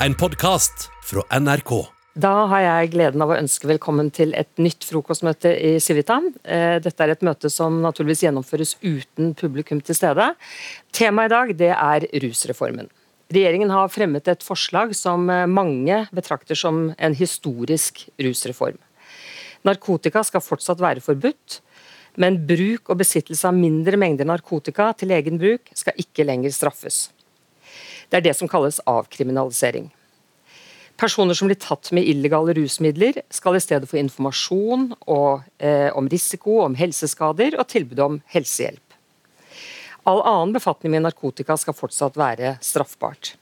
en podkast fra NRK. Da har jeg gleden av å ønske velkommen til et nytt frokostmøte i Civita. Eh, dette er et møte som naturligvis gjennomføres uten publikum til stede. Temaet i dag det er rusreformen. Regjeringen har fremmet et forslag som eh, mange betrakter som en historisk rusreform. Narkotika skal fortsatt være forbudt, men bruk og besittelse av mindre mengder narkotika til egen bruk skal ikke lenger straffes. Det er det som kalles avkriminalisering. Personer som blir tatt med illegale rusmidler, skal i stedet få informasjon og, eh, om risiko, om helseskader og tilbud om helsehjelp. All annen befatning med narkotika skal fortsatt være straffbart.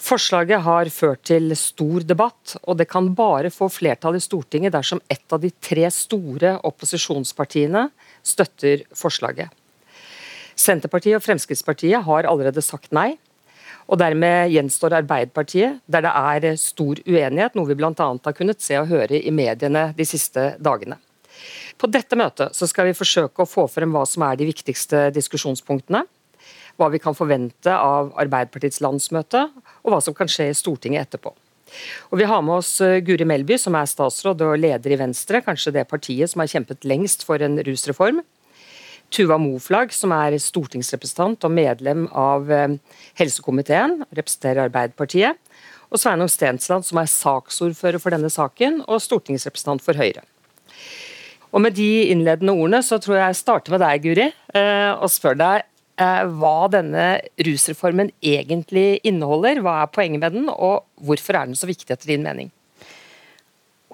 Forslaget har ført til stor debatt, og det kan bare få flertall i Stortinget dersom ett av de tre store opposisjonspartiene støtter forslaget. Senterpartiet og Fremskrittspartiet har allerede sagt nei. Og Dermed gjenstår Arbeiderpartiet, der det er stor uenighet, noe vi bl.a. har kunnet se og høre i mediene de siste dagene. På dette møtet skal vi forsøke å få frem hva som er de viktigste diskusjonspunktene. Hva vi kan forvente av Arbeiderpartiets landsmøte, og hva som kan skje i Stortinget etterpå. Og Vi har med oss eh, Guri Melby, som er statsråd og leder i Venstre, kanskje det partiet som har kjempet lengst for en rusreform. Tuva Moflag, som er stortingsrepresentant og medlem av eh, helsekomiteen, representerer Arbeiderpartiet. Og Sveinung Stensland, som er saksordfører for denne saken og stortingsrepresentant for Høyre. Og Med de innledende ordene så tror jeg jeg starter med deg, Guri, eh, og spør deg eh, hva denne rusreformen egentlig inneholder. Hva er poenget med den, og hvorfor er den så viktig etter din mening?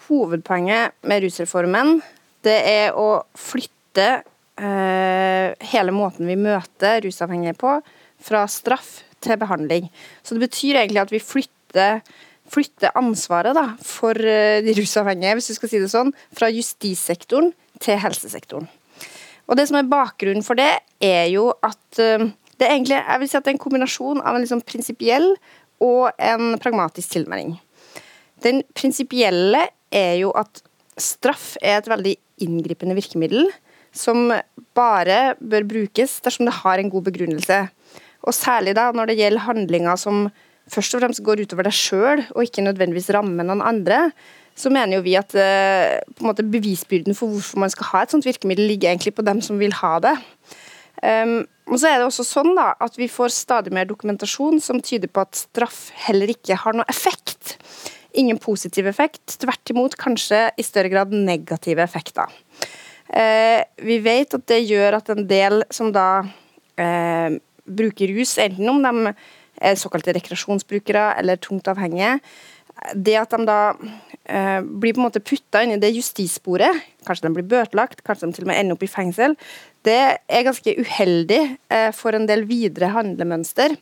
Hovedpoenget med rusreformen det er å flytte hele måten vi møter rusavhengige på, fra straff til behandling. Så det betyr egentlig at vi flytter, flytter ansvaret da, for eh, de rusavhengige, hvis du skal si det sånn, fra justissektoren til helsesektoren. Og Det som er bakgrunnen for det, er jo at eh, det er egentlig jeg vil si at det er en kombinasjon av en liksom prinsipiell og en pragmatisk tilmelding. Den prinsipielle er jo at straff er et veldig inngripende virkemiddel som bare bør brukes dersom det har en god begrunnelse. Og særlig da når det gjelder handlinger som først og fremst går utover deg sjøl, og ikke nødvendigvis rammer noen andre, så mener jo vi at eh, måte bevisbyrden for hvorfor man skal ha et sånt virkemiddel, ligger egentlig på dem som vil ha det. Um, og så er det også sånn da, at Vi får stadig mer dokumentasjon som tyder på at straff heller ikke har noe effekt. Ingen positiv effekt, tvert imot kanskje i større grad negative effekter. Eh, vi vet at det gjør at en del som da eh, bruker rus, enten om de er såkalte rekreasjonsbrukere eller tungt avhengige, det at de da eh, blir på en måte putta inn i det justissporet, kanskje de blir bøtelagt, kanskje de til og med ender opp i fengsel, det er ganske uheldig eh, for en del videre handlemønster.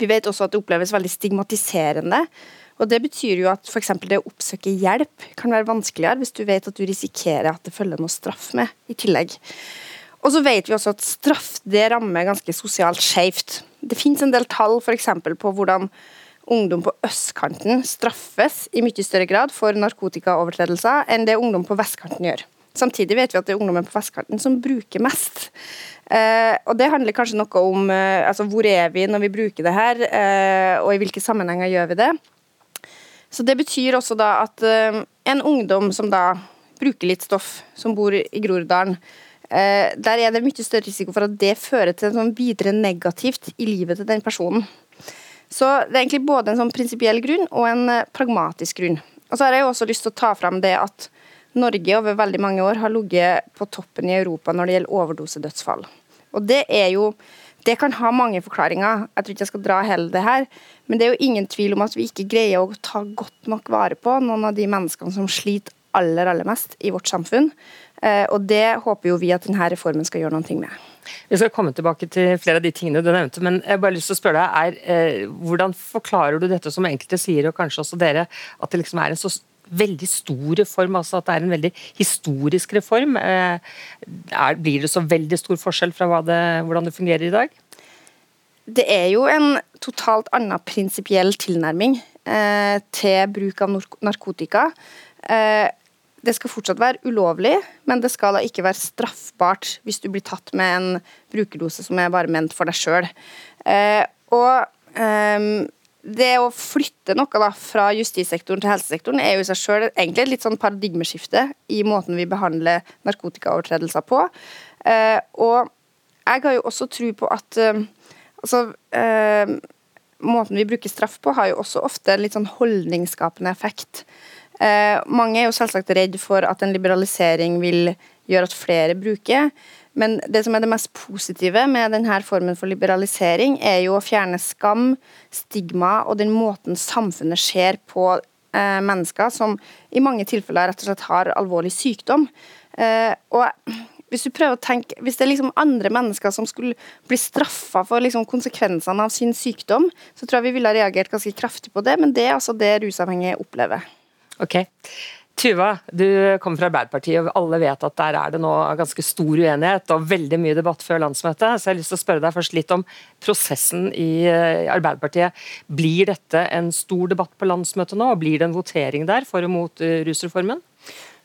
Vi vet også at det oppleves veldig stigmatiserende og Det betyr jo at f.eks. det å oppsøke hjelp kan være vanskeligere hvis du vet at du risikerer at det følger noe straff med i tillegg. Og så vet vi også at straff det rammer ganske sosialt skjevt. Det finnes en del tall f.eks. på hvordan ungdom på østkanten straffes i mye større grad for narkotikaovertredelser enn det ungdom på vestkanten gjør. Samtidig vet vi at det er ungdommen på vestkanten som bruker mest. Eh, og Det handler kanskje noe om eh, altså hvor er vi når vi bruker det her, eh, og i hvilke sammenhenger gjør vi det. Så Det betyr også da at uh, en ungdom som da bruker litt stoff, som bor i Groruddalen, uh, der er det mye større risiko for at det fører til noe videre negativt i livet til den personen. Så det er egentlig både en sånn prinsipiell grunn og en uh, pragmatisk grunn. Og så har jeg også lyst til å ta fram det at Norge over veldig mange år har ligget på toppen i Europa når det gjelder overdosedødsfall. Og det er jo det kan ha mange forklaringer, jeg tror ikke jeg skal dra hele det her. Men det er jo ingen tvil om at vi ikke greier å ta godt nok vare på noen av de menneskene som sliter aller, aller mest i vårt samfunn. Eh, og det håper jo vi at denne reformen skal gjøre noe med. Vi skal komme tilbake til flere av de tingene du nevnte, men jeg har bare lyst til å spørre deg, er, eh, Hvordan forklarer du dette som enkelte sier, og kanskje også dere, at det liksom er en så veldig stor reform, altså at det er en veldig historisk reform. Eh, er, blir det så veldig stor forskjell fra det, hvordan det fungerer i dag? Det er jo en totalt annen prinsipiell tilnærming eh, til bruk av narkotika. Eh, det skal fortsatt være ulovlig, men det skal da ikke være straffbart hvis du blir tatt med en brukerdose som er bare ment for deg sjøl. Eh, og ehm, det å flytte noe da, fra justissektoren til helsesektoren er jo i seg selv egentlig et litt sånn paradigmeskifte i måten vi behandler narkotikaovertredelser på. Eh, og jeg har jo også tro på at altså, eh, måten vi bruker straff på, har jo også ofte litt sånn holdningsskapende effekt. Eh, mange er jo selvsagt redd for at en liberalisering vil gjøre at flere bruker. Men det som er det mest positive med denne formen for liberalisering, er jo å fjerne skam, stigma og den måten samfunnet ser på eh, mennesker som i mange tilfeller rett og slett har alvorlig sykdom. Eh, og hvis du prøver å tenke, hvis det er liksom andre mennesker som skulle bli straffa for liksom konsekvensene av sin sykdom, så tror jeg vi ville ha reagert ganske kraftig på det, men det er altså det rusavhengige opplever. Ok. Tuva, du kommer fra Arbeiderpartiet, og alle vet at der er det nå ganske stor uenighet og veldig mye debatt før landsmøtet. Så jeg har lyst til å spørre deg først litt om prosessen i eh, Arbeiderpartiet. Blir dette en stor debatt på landsmøtet nå, og blir det en votering der for og mot eh, rusreformen?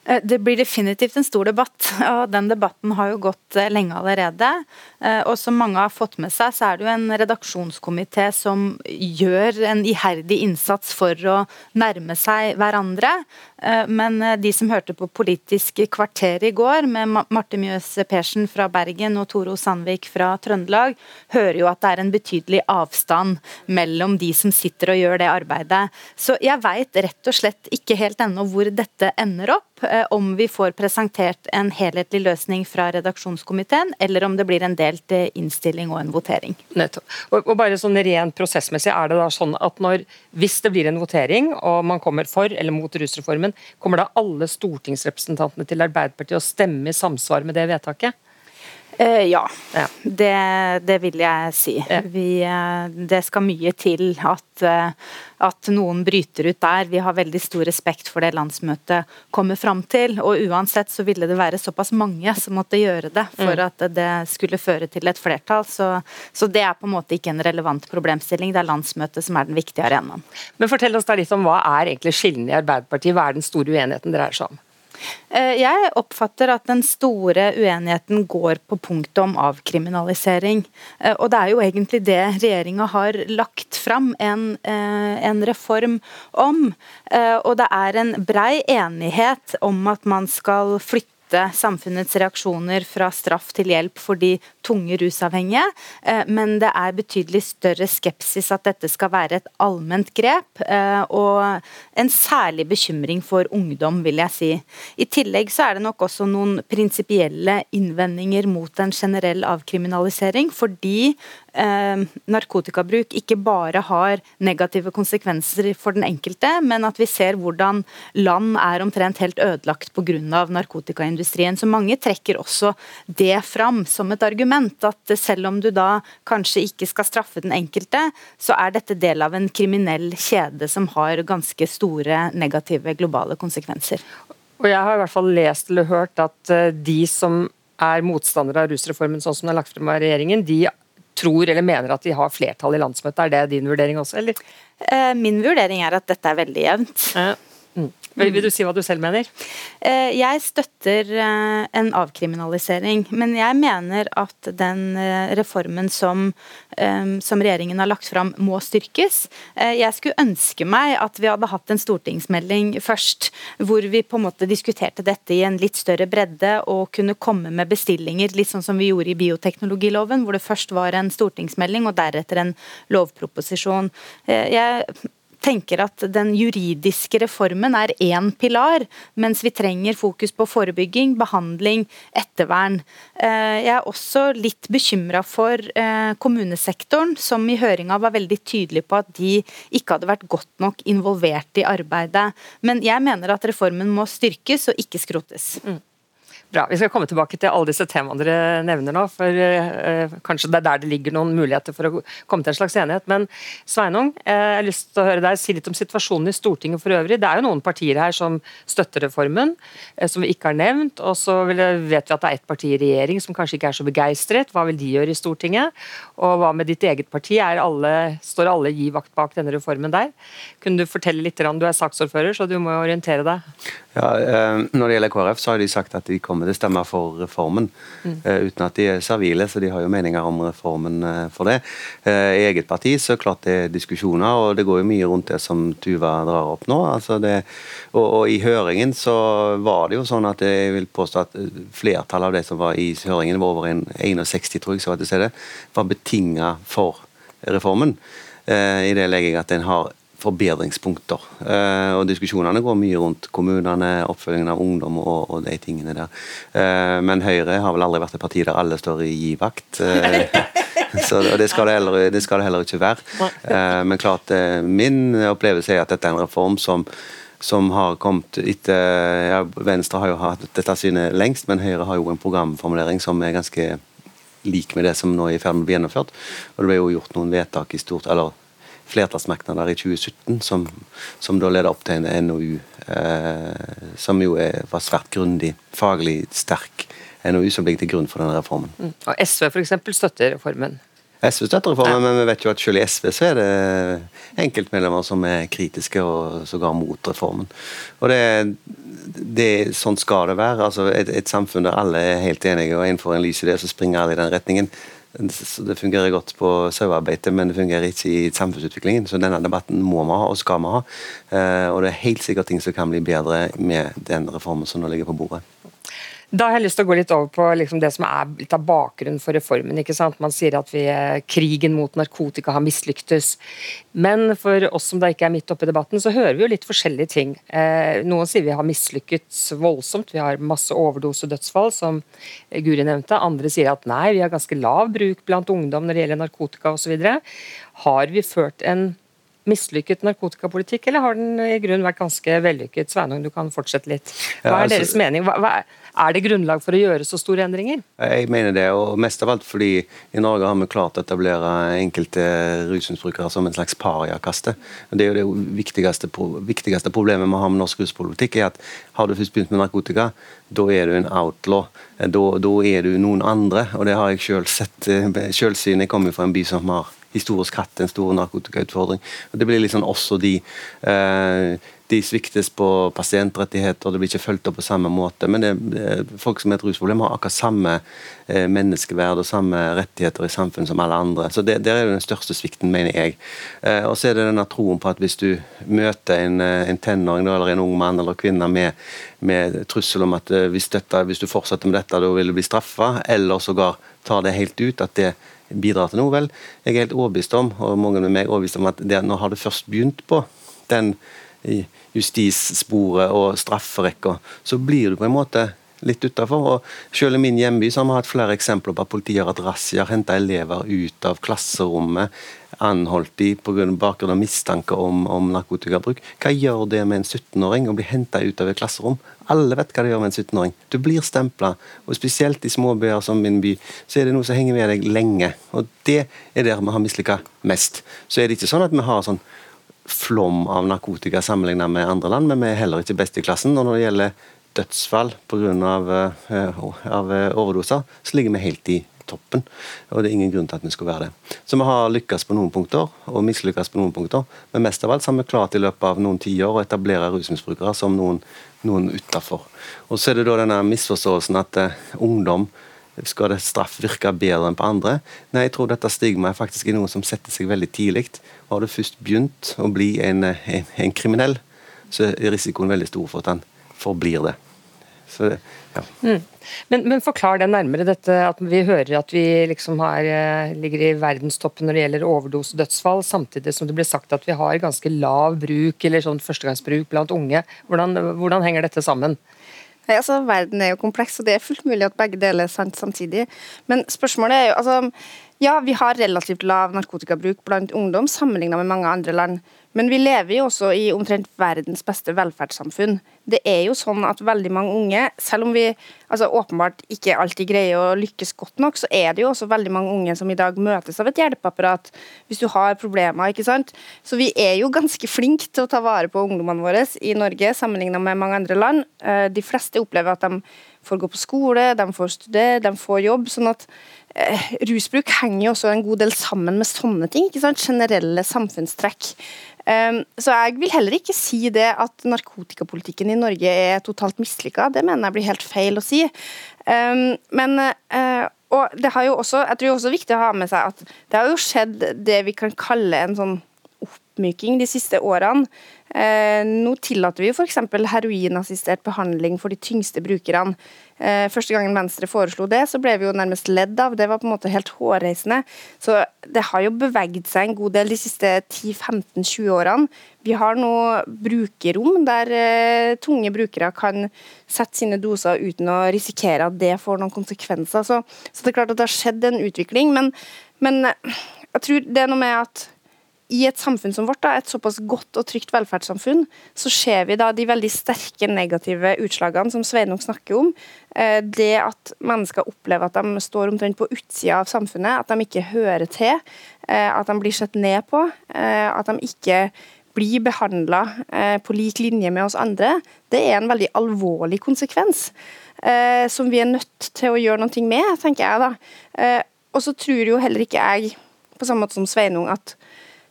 Eh, det blir definitivt en stor debatt, og den debatten har jo gått eh, lenge allerede. Eh, og som mange har fått med seg, så er det jo en redaksjonskomité som gjør en iherdig innsats for å nærme seg hverandre. Men de som hørte på Politisk kvarter i går, med Marte Mjøs Persen fra Bergen og Toro Sandvik fra Trøndelag, hører jo at det er en betydelig avstand mellom de som sitter og gjør det arbeidet. Så jeg veit rett og slett ikke helt ennå hvor dette ender opp. Om vi får presentert en helhetlig løsning fra redaksjonskomiteen, eller om det blir en delt eh, innstilling og en votering. Nettopp. Og bare sånn rent prosessmessig, er det da sånn at når, hvis det blir en votering, og man kommer for eller mot rusreformen, kommer da alle stortingsrepresentantene til Arbeiderpartiet å stemme i samsvar med det vedtaket? Uh, ja, ja. Det, det, vil jeg si. Ja. Vi, uh, det skal mye til at, uh, at, noen bryter ut der. Vi har veldig stor respekt for det landsmøtet kommer fram til. Og uansett så ville det være såpass mange som måtte gjøre det for mm. at det skulle føre til et flertall. Så, så, det er på en måte ikke en relevant problemstilling. Det er landsmøtet som er den viktige arenaen. Men fortell oss da litt om hva er egentlig skillene i Arbeiderpartiet? Hva er den store uenigheten dreier seg om? Eh, jeg oppfatter at den store uenigheten går på punktet om avkriminalisering. Eh, og det er jo egentlig det regjeringa har lagt fram en, eh, en reform om. Og det er en brei enighet om at man skal flytte samfunnets reaksjoner fra straff til hjelp for de tunge rusavhengige, eh, men det er betydelig større skepsis at dette skal være et allment grep, eh, og en særlig bekymring for ungdom, vil jeg si. I tillegg så er det nok også noen prinsipielle innvendinger mot en generell avkriminalisering, fordi eh, narkotikabruk ikke bare har negative konsekvenser for den enkelte, men at vi ser hvordan land er omtrent helt ødelagt pga. narkotikaindustrien. Så mange trekker også det fram som et argument, at selv om du da kanskje ikke skal straffe den enkelte, så er dette del av en kriminell kjede som har ganske store negative globale konsekvenser. Og Jeg har i hvert fall lest eller hørt at eh, de som er motstandere av rusreformen sånn som den er lagt frem av regjeringen, de tror eller mener at de har flertall i landsmøtet. Er det din vurdering også, eller? Eh, min vurdering er at dette er veldig jevnt. Ja. Mm. Vil du si hva du selv mener? Eh, jeg støtter eh, en avkriminalisering, men jeg mener at den eh, reformen som, som regjeringen har lagt fram må styrkes. Jeg skulle ønske meg at vi hadde hatt en stortingsmelding først, hvor vi på en måte diskuterte dette i en litt større bredde og kunne komme med bestillinger, litt sånn som vi gjorde i bioteknologiloven, hvor det først var en stortingsmelding og deretter en lovproposisjon. Jeg tenker at den juridiske reformen er én pilar, mens vi trenger fokus på forebygging, behandling, ettervern. Eh, jeg er også litt bekymra for eh, kommunesektoren, som i høringa var veldig tydelig på at de ikke hadde vært godt nok involvert i arbeidet. Men jeg mener at reformen må styrkes og ikke skrotes. Mm. Bra. Vi skal komme tilbake til alle disse temaene dere nevner nå. for eh, Kanskje det er der det ligger noen muligheter for å komme til en slags enighet. Men Sveinung, eh, jeg har lyst til å høre deg si litt om situasjonen i Stortinget for øvrig. Det er jo noen partier her som støtter reformen, eh, som vi ikke har nevnt. Og så vet vi at det er ett parti i regjering som kanskje ikke er så begeistret. Hva vil de gjøre i Stortinget? Og hva med ditt eget parti? Alle, står alle gi vakt bak denne reformen der? Kunne du fortelle litt? Du er saksordfører, så du må orientere deg. Ja, Når det gjelder KrF, så har de sagt at de kommer kommer stemmer for reformen. Mm. Uh, uten at de er servile, så de har jo meninger om reformen uh, for det. Uh, I eget parti så klart det er diskusjoner, og det går jo mye rundt det som Tuva drar opp nå. Altså det, og, og, I høringen så var det jo sånn at jeg vil påstå at flertallet av de som var i høringen, var over 61 tror jeg, så var til stede, var betinga for reformen. I det legger jeg at en har forbedringspunkter. Eh, og Diskusjonene går mye rundt kommunene, oppfølgingen av ungdom og, og de tingene der. Eh, men Høyre har vel aldri vært et parti der alle står i givakt. Eh, så det, det, skal det, heller, det, skal det heller ikke være. Men klart, min opplevelse er at dette er en reform som som har kommet etter ja, Venstre har jo hatt dette synet lengst, men Høyre har jo en programformulering som er ganske lik med det som nå er i ferd med å bli gjennomført. Og Det ble jo gjort noen vedtak i stort, eller flertallsmerknader i 2017 som, som da leder opp til en NOU eh, som jo er, var svært grundig, faglig sterk NOU som ligger til grunn for denne reformen. Mm. Og SV f.eks. støtter reformen? SV støtter reformen, men vi vet jo at selv i SV så er det enkeltmedlemmer som er kritiske og sågar mot reformen. Og det, det, Sånn skal det være. altså et, et samfunn der alle er helt enige og innenfor en lys idé, så springer alle i den retningen. Det fungerer godt på sauearbeidet, men det fungerer ikke i samfunnsutviklingen. Så denne debatten må vi ha, og skal vi ha. Eh, og det er helt sikkert ting som kan bli bedre med den reformen som nå ligger på bordet. Da har jeg lyst til å gå litt over på liksom det som er litt av bakgrunnen for reformen. ikke sant? Man sier at vi, eh, krigen mot narkotika har mislyktes. Men for oss som da ikke er midt oppe i debatten, så hører vi jo litt forskjellige ting. Eh, noen sier vi har mislykkes voldsomt. Vi har masse overdosedødsfall, som Guri nevnte. Andre sier at nei, vi har ganske lav bruk blant ungdom når det gjelder narkotika osv. Har vi ført en mislykket narkotikapolitikk, eller har den i grunnen vært ganske vellykket? Sveinung, du kan fortsette litt. Hva er altså, deres mening? Hva, hva, er det grunnlag for å gjøre så store endringer? Jeg mener det, og mest av alt fordi i Norge har vi klart å etablere enkelte rusmisbrukere som en slags pariakaste. Det er jo det viktigste, viktigste problemet vi har med norsk ruspolitikk, er at har du først begynt med narkotika, da er du en outlaw. Da, da er du noen andre, og det har jeg sjøl sett. Sjølsyn. Jeg kommer fra en by som har historisk hatt en stor narkotikautfordring. Det blir liksom også de. Eh, de sviktes på pasientrettigheter, det blir ikke fulgt opp på samme måte. Men det, folk som har et rusproblem, har akkurat samme eh, menneskeverd og samme rettigheter i samfunnet som alle andre. Så det, Der er det den største svikten, mener jeg. Eh, og så er det denne troen på at hvis du møter en, en tenåring eller en ung mann eller kvinne med, med trussel om at hvis, dette, hvis, du fortsetter med dette, da vil du bli straffa, eller sågar tar det helt ut, at det bidrar til noe. Vel, jeg er helt overbevist om, og mange med meg er overbevist om at det, nå har du først begynt på den justissporet og strafferekka, så blir du på en måte litt utafor. Selv i min hjemby så har vi hatt flere eksempler på at politiet har hatt razziaer, henta elever ut av klasserommet, anholdt de på bakgrunn av mistanke om, om, narkotikabruk. Hva gjør det med en 17-åring å bli henta ut av et klasserom? Alle vet hva det gjør med en 17-åring. Du blir stempla. Og spesielt i småbyer som min by, så er det noe som henger med deg lenge. Og det er der vi har mislykka mest. Så er det ikke sånn at vi har sånn flom av narkotika sammenlignet med andre land, men vi er heller ikke best i klassen. Og når det gjelder dødsfall pga. Eh, eh, overdoser, så ligger vi helt i toppen. Og det er ingen grunn til at vi skulle være det. Så vi har lykkes på noen punkter, og mislykkes på noen punkter. Men mest av alt har vi klart i løpet av noen tiår å etablere rusmisbrukere som noen, noen utafor. Og så er det da denne misforståelsen at uh, ungdom skal det straff virke bedre enn på andre? Nei, jeg tror dette stigmaet faktisk er noe som setter seg veldig tidlig. Har du først begynt å bli en, en, en kriminell, så er risikoen veldig stor for at han forblir det. Så, ja. Mm. Men, men, forklar det nærmere, dette at vi hører at vi liksom har, eh, ligger i verdenstoppen når det gjelder overdosedødsfall, samtidig som det blir sagt at vi har ganske lav bruk eller sånn førstegangsbruk blant unge. Hvordan, hvordan henger dette sammen? Nei, altså, Verden er jo kompleks, og det er fullt mulig at begge deler er sant samtidig. Men spørsmålet er jo altså, Ja, vi har relativt lav narkotikabruk blant ungdom sammenlignet med mange andre land. Men vi lever jo også i omtrent verdens beste velferdssamfunn. Det er jo sånn at veldig mange unge, selv om vi altså åpenbart ikke alltid greier å lykkes godt nok, så er det jo også veldig mange unge som i dag møtes av et hjelpeapparat hvis du har problemer. ikke sant? Så vi er jo ganske flinke til å ta vare på ungdommene våre i Norge sammenlignet med mange andre land. Eh, de fleste opplever at de får gå på skole, de får studere, de får jobb. sånn at rusbruk henger jo også en god del sammen med sånne ting. ikke sant? Generelle samfunnstrekk. Um, så jeg vil heller ikke si det at narkotikapolitikken i Norge er totalt mislykka. Det mener jeg blir helt feil å si. Um, men uh, og det har jo også, jeg tror det er også viktig å ha med seg at det har jo skjedd det vi kan kalle en sånn oppmyking de siste årene. Eh, nå tillater vi f.eks. heroinassistert behandling for de tyngste brukerne. Eh, første gangen Venstre foreslo det, så ble vi jo nærmest ledd av. Det var på en måte helt hårreisende. Så det har jo beveget seg en god del de siste 10-15-20 årene. Vi har nå brukerrom der eh, tunge brukere kan sette sine doser uten å risikere at det får noen konsekvenser. Så, så det er klart at det har skjedd en utvikling, men, men jeg tror det er noe med at i et samfunn som vårt, da, et såpass godt og trygt velferdssamfunn, så ser vi da de veldig sterke negative utslagene som Sveinung snakker om. Eh, det at mennesker opplever at de står omtrent på utsida av samfunnet, at de ikke hører til, eh, at de blir sett ned på, eh, at de ikke blir behandla på lik linje med oss andre, det er en veldig alvorlig konsekvens. Som vi er nødt til å gjøre noe med, tenker jeg da. Og så tror jo heller ikke jeg, på samme måte som Sveinung, at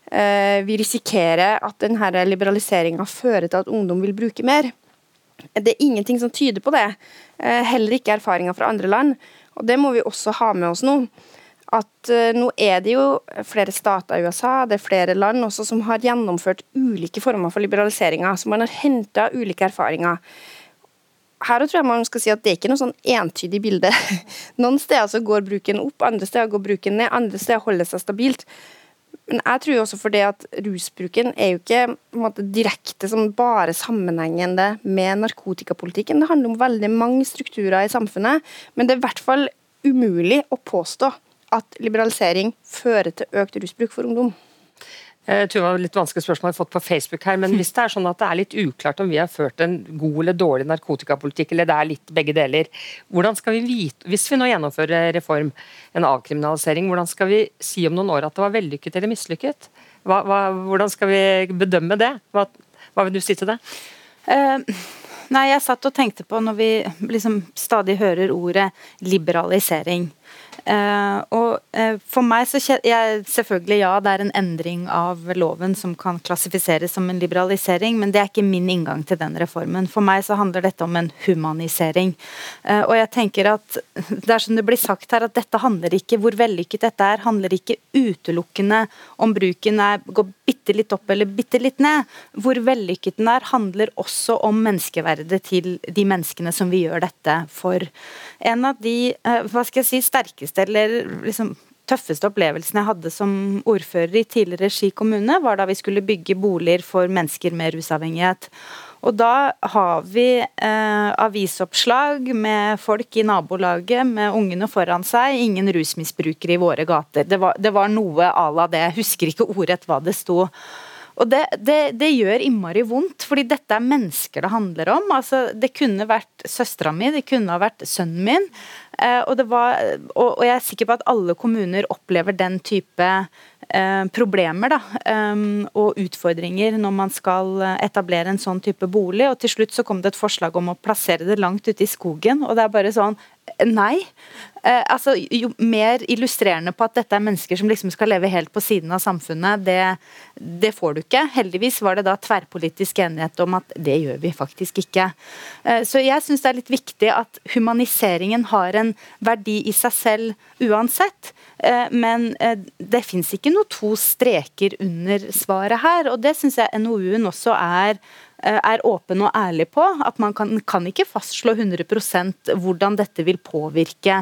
vi risikerer at denne liberaliseringa fører til at ungdom vil bruke mer. Det er ingenting som tyder på det. Eh, heller ikke erfaringer fra andre land. Og Det må vi også ha med oss nå. At uh, Nå er det jo flere stater i USA, det er flere land også som har gjennomført ulike former for liberaliseringer. Så man har henta ulike erfaringer. Her tror jeg man skal si at det er ikke noe sånn entydig bilde. Noen steder så går bruken opp, andre steder går bruken ned, andre steder holder seg stabilt. Men jeg tror også for det at rusbruken er jo ikke måte, direkte som bare sammenhengende med narkotikapolitikken. Det handler om veldig mange strukturer i samfunnet. Men det er i hvert fall umulig å påstå at liberalisering fører til økt rusbruk for ungdom. Eh, Tuva, litt vanskelig spørsmål jeg har fått på Facebook her, men Hvis det er sånn at det er litt uklart om vi har ført en god eller dårlig narkotikapolitikk, eller det er litt begge deler, hvordan skal vi vite, hvis vi nå gjennomfører reform, en avkriminalisering, hvordan skal vi si om noen år at det var vellykket eller mislykket? Hva, hva, hvordan skal vi bedømme det? Hva, hva vil du si til det? Uh, nei, jeg satt og tenkte på når vi liksom stadig hører ordet liberalisering. Uh, og uh, for meg så jeg, Selvfølgelig, ja, det er en endring av loven som kan klassifiseres som en liberalisering, men det er ikke min inngang til den reformen. For meg så handler dette om en humanisering. Uh, og jeg tenker at det er som det blir sagt her, at dette handler ikke hvor vellykket dette er, handler ikke utelukkende om bruken er, går bitte litt opp eller bitte litt ned. Hvor vellykket den er, handler også om menneskeverdet til de menneskene som vi gjør dette for. En av de hva skal jeg si, sterkeste eller liksom tøffeste opplevelsen jeg hadde som ordfører i tidligere Ski kommune, var da vi skulle bygge boliger for mennesker med rusavhengighet. Og da har vi eh, avisoppslag med folk i nabolaget med ungene foran seg. Ingen rusmisbrukere i våre gater. Det var, det var noe à la det. Jeg husker ikke ordrett hva det sto. Og det, det, det, gjør innmari vondt, fordi dette er mennesker det handler om. Altså, det kunne vært søstera mi, det kunne ha vært sønnen min. Eh, og, var, og, jeg er sikker på at alle kommuner opplever den type eh, problemer da, um, og utfordringer når man skal etablere en sånn type bolig. Og til slutt så kom det et forslag om å plassere det langt ute i skogen. Og det er bare sånn Nei. Eh, altså, jo mer illustrerende på at dette er mennesker som liksom skal leve helt på siden av samfunnet, det, det får du ikke. Heldigvis var det da tverrpolitisk enighet om at det gjør vi faktisk ikke. Så jeg syns det er litt viktig at humaniseringen har en verdi i seg selv uansett. Eh, men eh, det fins ikke noe to streker under svaret her, og det syns jeg NOU-en også er Eh, er åpen og ærlig på. At man kan, kan ikke fastslå 100 hvordan dette vil påvirke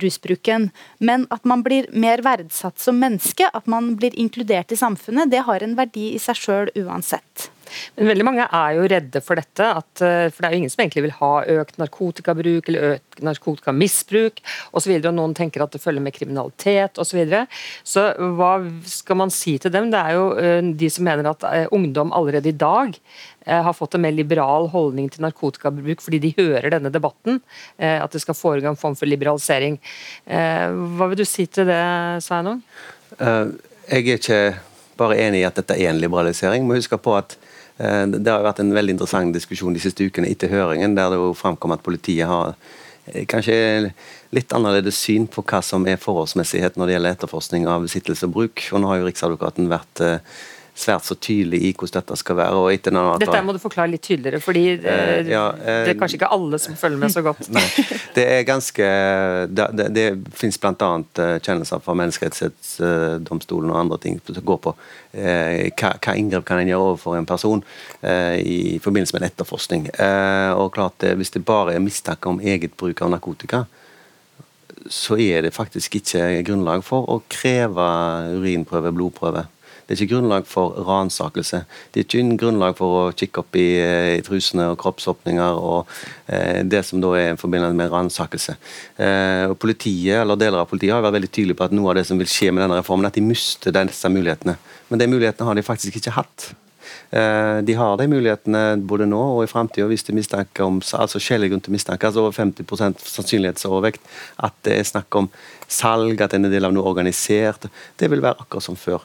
rusbruken. Men at man blir mer verdsatt som menneske, at man blir inkludert i samfunnet, det har en verdi i seg sjøl uansett. Men veldig mange er jo redde for dette. At, eh, for det er jo ingen som egentlig vil ha økt narkotikabruk eller økt narkotikamisbruk osv. Og, og noen tenker at det følger med kriminalitet osv. Så, videre. så hva skal man si til dem? Det er jo eh, de som mener at eh, ungdom allerede i dag har fått en mer liberal holdning til narkotikabruk fordi de hører denne debatten. At det skal foregå en form for liberalisering. Hva vil du si til det, Sveinung? Jeg er ikke bare enig i at dette er en liberalisering. Må huske på at det har vært en veldig interessant diskusjon de siste ukene etter høringen, der det jo framkom at politiet har eh, kanskje litt annerledes syn på hva som er forholdsmessighet når det gjelder etterforskning av besittelse og bruk. Og nå har jo Riksadvokaten vært eh, svært så tydelig i hvordan dette skal være. og etter denne Dette må du forklare litt tydeligere, fordi Eh, ja, eh, det er kanskje ikke alle som følger med så godt. Nei, det er ganske Det, det, det fins bl.a. kjennelser fra Menneskerettighetsdomstolen og andre ting som går på eh, hva, hva inngrep kan en gjøre overfor en person eh, i forbindelse med en etterforskning. Eh, og klart det, Hvis det bare er mistanke om eget bruk av narkotika, så er det faktisk ikke grunnlag for å kreve urinprøve, blodprøve. Det er ikke grunnlag for ransakelse. Det er ikke grunnlag for å kikke opp i, eh, i trusene og kroppsåpninger og eh, det som da er forbundet med ransakelse. Eh, politiet, eller Deler av politiet har vært veldig tydelige på at noe av det som vil skje med denne reformen, er at de mister disse mulighetene. Men de mulighetene har de faktisk ikke hatt. Eh, de har de mulighetene både nå og i framtida hvis det er mistanke om altså skjellig grunn til mistanke, altså over 50% sannsynlighetsovervekt, at det er snakk om salg, at en er del av noe organisert. Det vil være akkurat som før.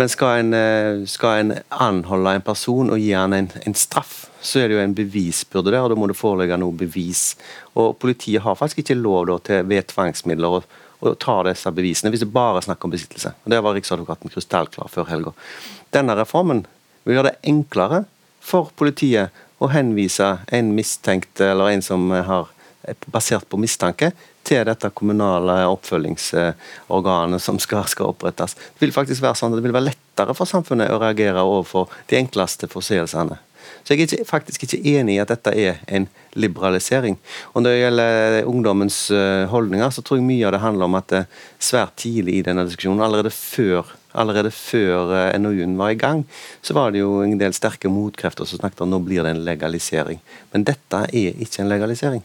Men skal en, eh, skal en anholde en person og gi han en, en straff, så er det jo en bevisbyrde der, og da må det foreligge noe bevis. Og Politiet har faktisk ikke lov da, til ved tvangsmidler å, ta disse bevisene, hvis det bare er snakk om besittelse. Og Det var Riksadvokaten krystallklar før helga. Denne reformen vil gjøre det enklere for politiet å henvise en mistenkt eller en som har basert på mistanke, til dette kommunale oppfølgingsorganet som skal, skal, opprettes. Det vil faktisk være sånn at det vil være lettere for samfunnet å reagere overfor de enkleste forseelsene. Så jeg er ikke, faktisk ikke enig i at dette er en liberalisering. Og Når det gjelder ungdommens eh, holdninger, så tror jeg mye av det handler om at det svært tidlig i denne diskusjonen, allerede før allerede før eh, NOU-en var i gang, så var det jo en del sterke motkrefter som snakket om nå blir det en legalisering. Men dette er ikke en legalisering.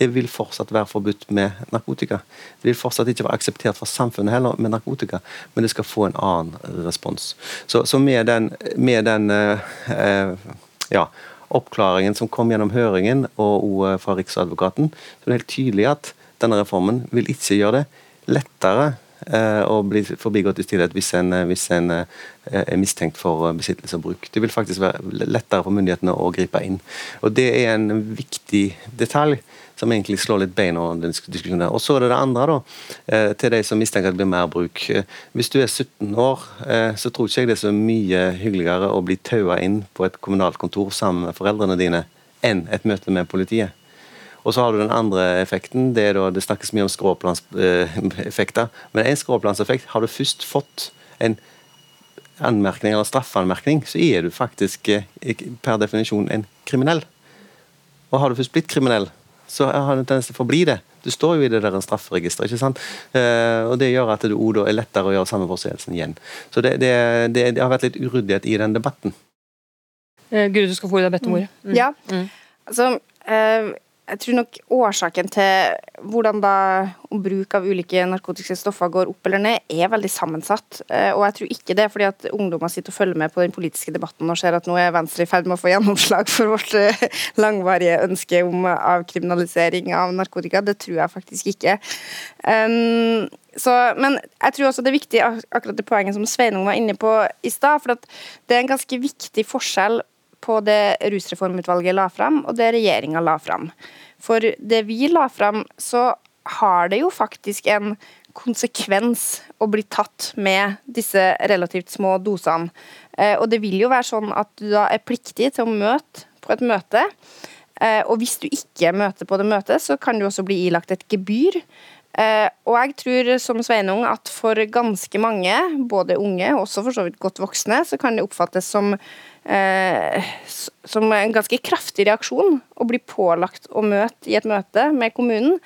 Det vil fortsatt være forbudt med narkotika. Det vil fortsatt ikke være akseptert fra samfunnet heller med narkotika, men det skal få en annen respons. Så, så med den, med den eh, eh, ja, oppklaringen som kom gjennom høringen og og fra Riksadvokaten, så er det helt tydelig at denne reformen vil ikke gjøre det lettere eh, blir bli forbigått i stillhet hvis en, hvis en eh, er mistenkt for besittelse og bruk. Det vil faktisk være lettere for myndighetene å gripe inn. Og Det er en viktig detalj som egentlig slår litt bein under diskusjonen. Og Så er det det andre, da, eh, til de som mistenker at det blir mer bruk. Eh, hvis du er 17 år, eh, så tror ikke jeg det er så mye hyggeligere å bli taua inn på et kommunalt kontor sammen med foreldrene dine, enn et møte med politiet. Og så har du den andre effekten. Det, er da, det snakkes mye om skråplanseffekter. Men en skråplanseffekt har du først fått en anmerkning eller straffanmerkning, så er du faktisk per definisjon en kriminell. Og har du først blitt kriminell, så har du en tendens til å forbli det. Du står jo i det der strafferegisteret. ikke sant? Eh, og Det gjør at det er lettere å gjøre samme forseelsen igjen. Så det, det, det, det, har vært litt uryddighet i den debatten. Eh, Gud, du skal få deg bedt om ordet. Mm. Ja, mm. altså... Eh, jeg tror nok årsaken til hvordan da bruk av ulike narkotiske stoffer går opp eller ned, er veldig sammensatt. Eh, og jeg tror ikke det er fordi at ungdommer sitter og følger med på den politiske debatten og ser at nå er Venstre i ferd med å få gjennomslag for vårt eh, langvarige ønske om avkriminalisering av narkotika. Det tror jeg faktisk ikke. Um, så, men jeg tror også det er viktig akkurat det poenget som Sveinung var inne på i stad. For det er en ganske viktig forskjell på det rusreformutvalget la fram, og det regjeringa la fram. For det vi la fram, så har det jo faktisk en konsekvens å bli tatt med disse relativt små dosene. Eh, og det vil jo være sånn at du da er pliktig til å møte på et møte. Eh, og hvis du ikke møter på det møtet, så kan du også bli ilagt et gebyr. Eh, og jeg tror som Sveinung at for ganske mange, både unge og også for så vidt godt voksne, så kan det oppfattes som eh, som en ganske kraftig reaksjon å bli pålagt å møte i et møte med kommunen.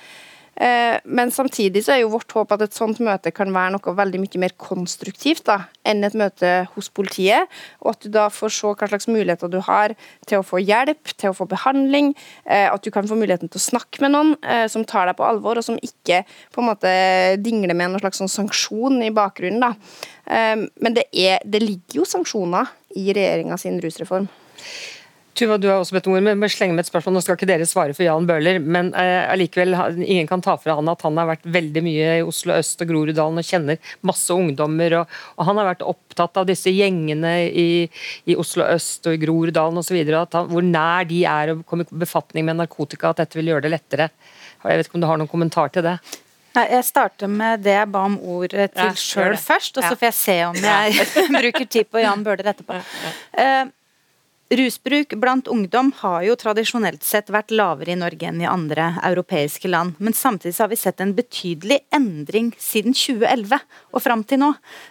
Eh, men samtidig så er jo vårt håp at et sånt møte kan være noe veldig mye mer konstruktivt da, enn et møte hos politiet, og at du da får se hva slags muligheter du har til å få hjelp, til å få behandling, eh, at du kan få muligheten til å snakke med noen eh, som tar deg på alvor, og som ikke på en måte dingler med noen slags sånn sanksjon i bakgrunnen. da. Men det, er, det ligger jo sanksjoner i regjeringa sin rusreform. Tuva, du har også bedt om ordet, men slenge med et spørsmål. Nå skal ikke dere svare for Jan Bøhler, men eh, ingen kan ta fra han at han har vært veldig mye i Oslo øst og Groruddalen og kjenner masse ungdommer. Og, og han har vært opptatt av disse gjengene i, i Oslo øst og i Groruddalen osv. Hvor nær de er å komme i befatning med narkotika, at dette vil gjøre det lettere. Jeg vet ikke om du har noen kommentar til det? Nei, Jeg starter med det jeg ba om ordet til Ja, sjøl først, og så får jeg se om jeg bruker tid på Jan Bøhler etterpå. Eh, Rusbruk blant ungdom har jo tradisjonelt sett vært lavere i Norge enn i andre europeiske land. Men samtidig har vi sett en betydelig endring siden 2011 og fram til nå.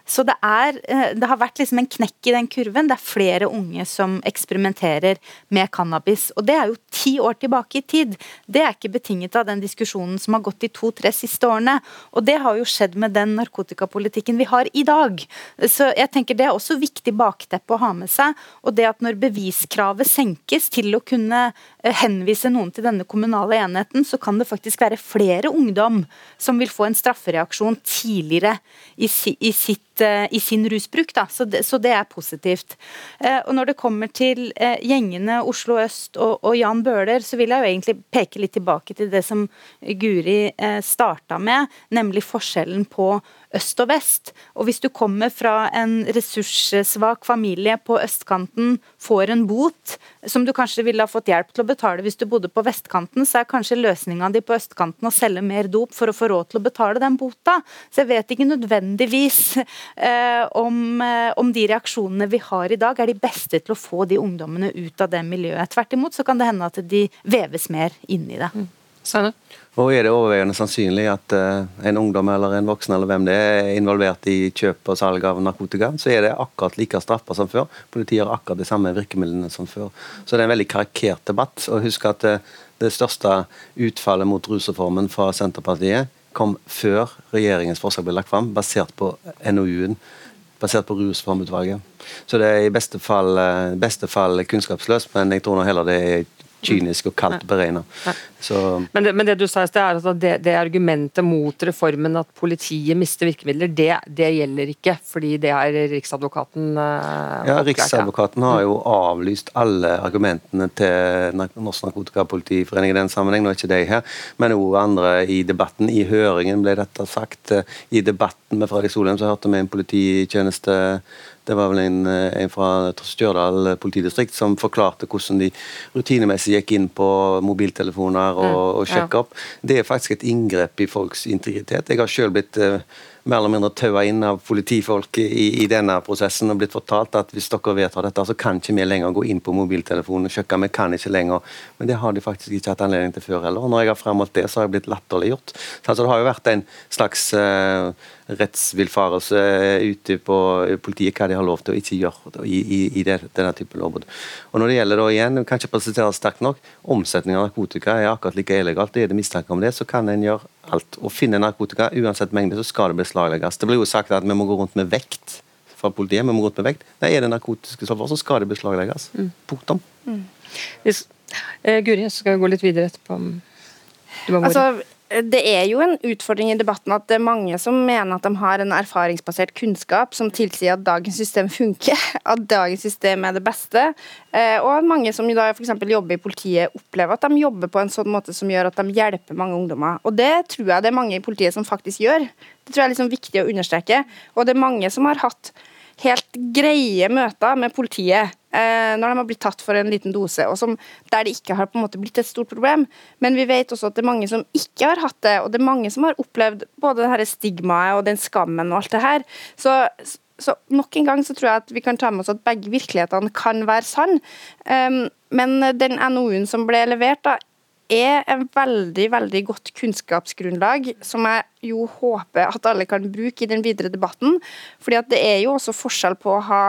Så det, er, eh, det har vært liksom en knekk i den kurven. Det er flere unge som eksperimenterer med cannabis. Og det er jo ti år tilbake i tid. Det er ikke betinget av den diskusjonen som har gått de to-tre siste årene. Og det har jo skjedd med den narkotikapolitikken vi har i dag. Så jeg tenker det er også viktig bakteppe å ha med seg. Og det at når beviskravet senkes til å kunne eh, henvise noen til denne kommunale enheten, så kan det faktisk være flere ungdom som vil få en straffereaksjon tidligere i, i, sitt, i sin rusbruk. Da. Så, det, så det er positivt. Eh, Og når det kommer til eh, gjengene Oslo øst og, og Jan Bøhler, så vil jeg jo egentlig peke litt tilbake til det som Guri eh, starta med, nemlig forskjellen på øst og vest. Og hvis du kommer fra en ressurssvak familie på østkanten, får en bot som du kanskje ville ha fått hjelp til å betale hvis du bodde på vestkanten, så er kanskje løsninga di på østkanten å selge mer dop for å få råd til å betale den bota. Så jeg vet ikke nødvendigvis eh, om, eh, om de reaksjonene vi har i dag er de beste til å få de ungdommene ut av det miljøet. Tvert imot så kan det hende at de veves mer inn i det. Steinar? Og er det overveiende sannsynlig at eh, en ungdom eller en voksen eller hvem det er, er involvert i kjøp og salg av narkotika, så er det akkurat like straffa som før. Politiet har akkurat de samme virkemidlene som før. Så det er en veldig karikert debatt. Og husk at eh, det største utfallet mot rusreformen fra Senterpartiet kom før regjeringens forslag ble lagt fram, basert på NOU-en. Basert på Rusreformutvalget. Så det er i beste fall, eh, beste fall kunnskapsløst, men jeg tror nå heller det er kynisk og kaldt beregna. Men det, men det du sa sted, er at det, det argumentet mot reformen at politiet mister virkemidler, det, det gjelder ikke, fordi det har Riksadvokaten uh, Ja, Riksadvokaten har jo avlyst alle argumentene til Norsk Narkotikapolitiforening i den sammenheng, nå er ikke de her, men òg andre i debatten. I høringen ble dette sagt. I debatten med Fredrik Solheim så hørte vi en polititjeneste det var vel en, en fra Stjørdal politidistrikt som forklarte hvordan de rutinemessig gikk inn på mobiltelefoner og, og sjekka opp. Det er faktisk et inngrep i folks integritet. Jeg har selv blitt eh, mer eller mindre taua inn av politifolk i, i denne prosessen og blitt fortalt at hvis dere vedtar dette, så kan ikke vi lenger gå inn på mobiltelefonen og sjekke. Vi kan ikke lenger. Men det har de faktisk ikke hatt anledning til før heller. Når jeg har fremholdt det, så har jeg blitt latterliggjort. Så altså, det har jo vært en slags uh, rettsvillfarelse ute på politiet hva de har lov til å ikke gjøre i, i, i det, denne typen lovbrudd. Og når det gjelder da igjen, jeg kan ikke presentere sterkt nok, omsetning av narkotika er akkurat like illegalt. Er det mistanke om det, så kan en gjøre alt. Å finne narkotika, uansett mengde, så skal det beslaglegges. Det blir jo sagt at vi må gå rundt med vekt fra politiet. vi må gå rundt med vekt. Nei, Er det narkotiske stoffer, så skal det beslaglegges. Punktum. Hvis, eh, Guri, jeg skal vi gå litt videre etterpå. Du må bare- Altså, det er jo en utfordring i debatten at det er mange som mener at de har en erfaringsbasert kunnskap som tilsier at dagens system funker, at dagens system er det beste, eh, og at mange som i dag f.eks. jobber i politiet, opplever at de jobber på en sånn måte som gjør at de hjelper mange ungdommer. Og det tror jeg det er mange i politiet som faktisk gjør. Det tror jeg er liksom viktig å understreke. Og det er mange som har hatt helt greie møter med politiet eh, når de har blitt tatt for en liten dose, og som, der det ikke har på en måte blitt et stort problem. Men vi vet også at det er mange som ikke har hatt det, og det er mange som har opplevd både det stigmaet og den skammen og alt det her. Så, så nok en gang så tror jeg at vi kan ta med oss at begge virkelighetene kan være sann. Um, men den NOU-en som ble levert, da, er en veldig veldig godt kunnskapsgrunnlag, som jeg jo håper at alle kan bruke i den videre debatten. fordi at det er jo også forskjell på å ha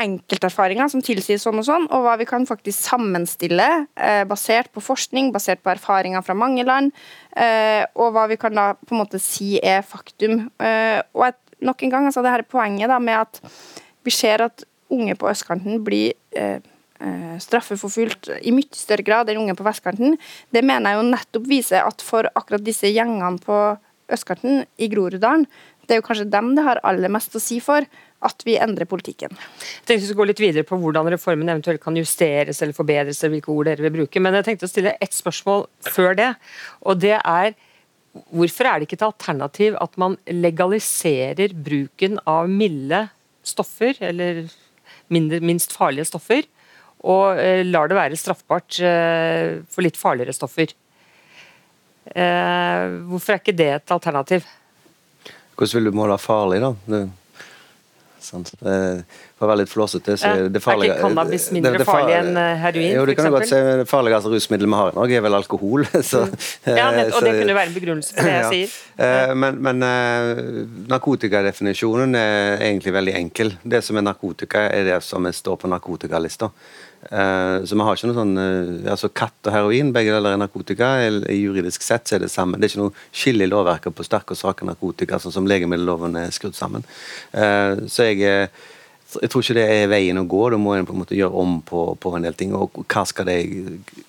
enkelterfaringer som tilsier sånn og sånn, og hva vi kan faktisk sammenstille eh, basert på forskning, basert på erfaringer fra mange land, eh, og hva vi kan da på en måte si er faktum. Eh, og et, nok en gang, altså det her poenget da med at vi ser at unge på østkanten blir eh, straffeforfulgt i mye større grad enn unge på vestkanten, det mener jeg jo nettopp viser at for akkurat disse gjengene på østkanten i Groruddalen, det er jo kanskje dem det har aller mest å si for at vi endrer politikken. Jeg tenkte vi skulle gå litt videre på hvordan reformen eventuelt kan justeres eller forbedres, eller hvilke ord dere vil bruke, men jeg tenkte å stille ett spørsmål før det. Og det er hvorfor er det ikke et alternativ at man legaliserer bruken av milde stoffer, eller mindre, minst farlige stoffer, og eh, lar det være straffbart eh, for litt farligere stoffer? Hvorfor er ikke det et alternativ? Hvordan vil du måle farlig, da? Det, sant? For å være litt flåsete, så er det farlige Er ikke cannabis mindre det, det farlig enn eh, heroin? Jo, det kan du godt si. Det farligste rusmiddelet vi har i Norge, er vel alkohol. Så, mm. ja, og så, det kunne være en begrunnelse for det jeg ja. sier. Eh, men, men narkotikadefinisjonen er egentlig veldig enkel. Det som er narkotika, er det som står på narkotikalista. Uh, så vi har ikke noe sånn uh, altså Katt og heroin, begge deler er narkotika. Juridisk sett så er det samme. Det er ikke noe skille i lovverket på sterke og svake narkotika, sånn som legemiddelloven er skrudd sammen. Uh, så jeg jeg tror ikke det er veien å gå. Da må en på en måte gjøre om på, på en del ting. Og hva skal det,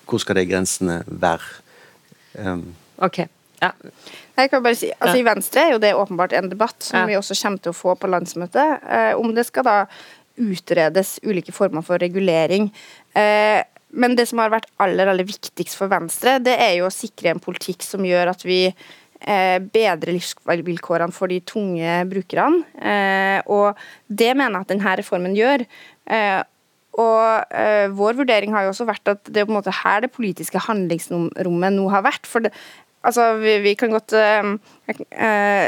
hvor skal de grensene være? Um. Ok, ja. Jeg kan bare si, altså I Venstre er jo det åpenbart en debatt som ja. vi også kommer til å få på landsmøtet. Eh, om det skal da utredes ulike former for regulering. Eh, men det som har vært aller, aller viktigst for Venstre, det er jo å sikre en politikk som gjør at vi bedrer bedre livsvilkårene for de tunge brukerne. Eh, og det mener jeg at denne reformen gjør. Eh, og Vår vurdering har jo også vært at det er på en måte her det politiske handlingsrommet nå har vært. for altså, vi, vi, kan godt uh, uh,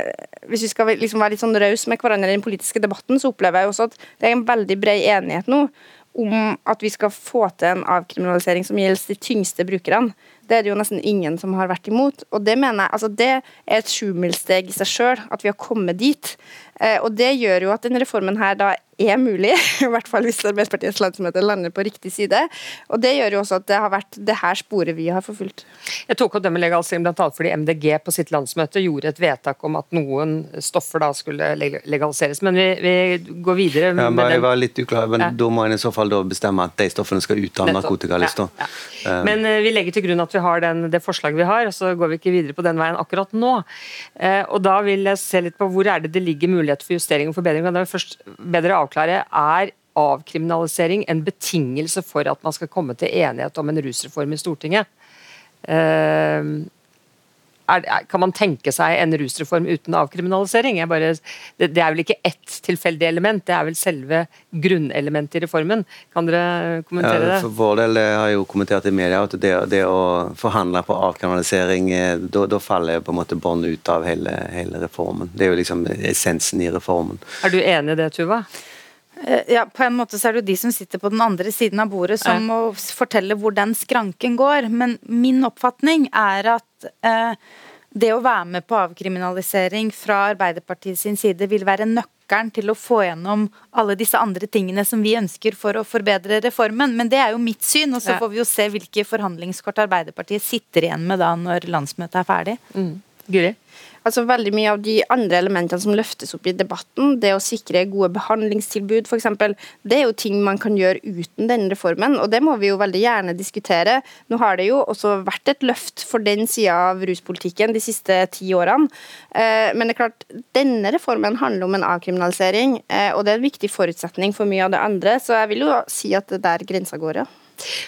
Hvis vi skal liksom være litt sånn rause med hverandre i den politiske debatten, så opplever jeg også at det er en veldig bred enighet nå om at vi skal få til en avkriminalisering som gjelder de tyngste brukerne. Det er det jo nesten ingen som har vært imot. Og det mener jeg, altså det er et sjumilssteg i seg sjøl, at vi har kommet dit. Eh, og det gjør jo at denne reformen her da er mulig, i hvert fall hvis Arbeiderpartiets landsmøte lander på riktig side. Og Det gjør jo også at det har vært det her sporet vi har forfulgt. Jeg tok opp det med legalisering bl.a. fordi MDG på sitt landsmøte gjorde et vedtak om at noen stoffer da skulle legaliseres. Men vi, vi går videre. Ja, men jeg var litt uklar, men ja. Da må en i så fall da bestemme at de stoffene skal ut av narkotikalista. Ja, ja. Men uh, vi legger til grunn at vi har den, det forslaget vi har, og så går vi ikke videre på den veien akkurat nå. Uh, og Da vil jeg se litt på hvor er det det ligger mulighet for justering og forbedring. Da det jeg først bedre avklare, er avkriminalisering en betingelse for at man skal komme til enighet om en rusreform i Stortinget? Er, kan man tenke seg en rusreform uten avkriminalisering? Bare, det, det, er vel ikke ett tilfeldig element, det er vel selve grunnelementet i reformen. Kan dere kommentere ja, det? For vår del har jeg jo kommentert i media at det, det å forhandle på avkriminalisering, eh, da faller på en måte bånd ut av hele, hele, reformen. Det er jo liksom essensen i reformen. Er du enig i det, Tuva? Eh, ja, på en måte så er det jo de som sitter på den andre siden av bordet som må fortelle hvor den skranken går. Men min oppfatning er at eh, det å være med på avkriminalisering fra Arbeiderpartiet sin side vil være nøkkelen til å få gjennom alle disse andre tingene som vi ønsker for å forbedre reformen. Men det er jo mitt syn, og så får vi jo se hvilke forhandlingskort Arbeiderpartiet sitter igjen med da når landsmøtet er ferdig. Mm. Guri? Altså Veldig mye av de andre elementene som løftes opp i debatten, det å sikre gode behandlingstilbud f.eks., det er jo ting man kan gjøre uten denne reformen, og det må vi jo veldig gjerne diskutere. Nå har det jo også vært et løft for den sida av ruspolitikken de siste ti årene, eh, men det er klart, denne reformen handler om en avkriminalisering, eh, og det er en viktig forutsetning for mye av det andre, så jeg vil jo si at det der grensa går, ja.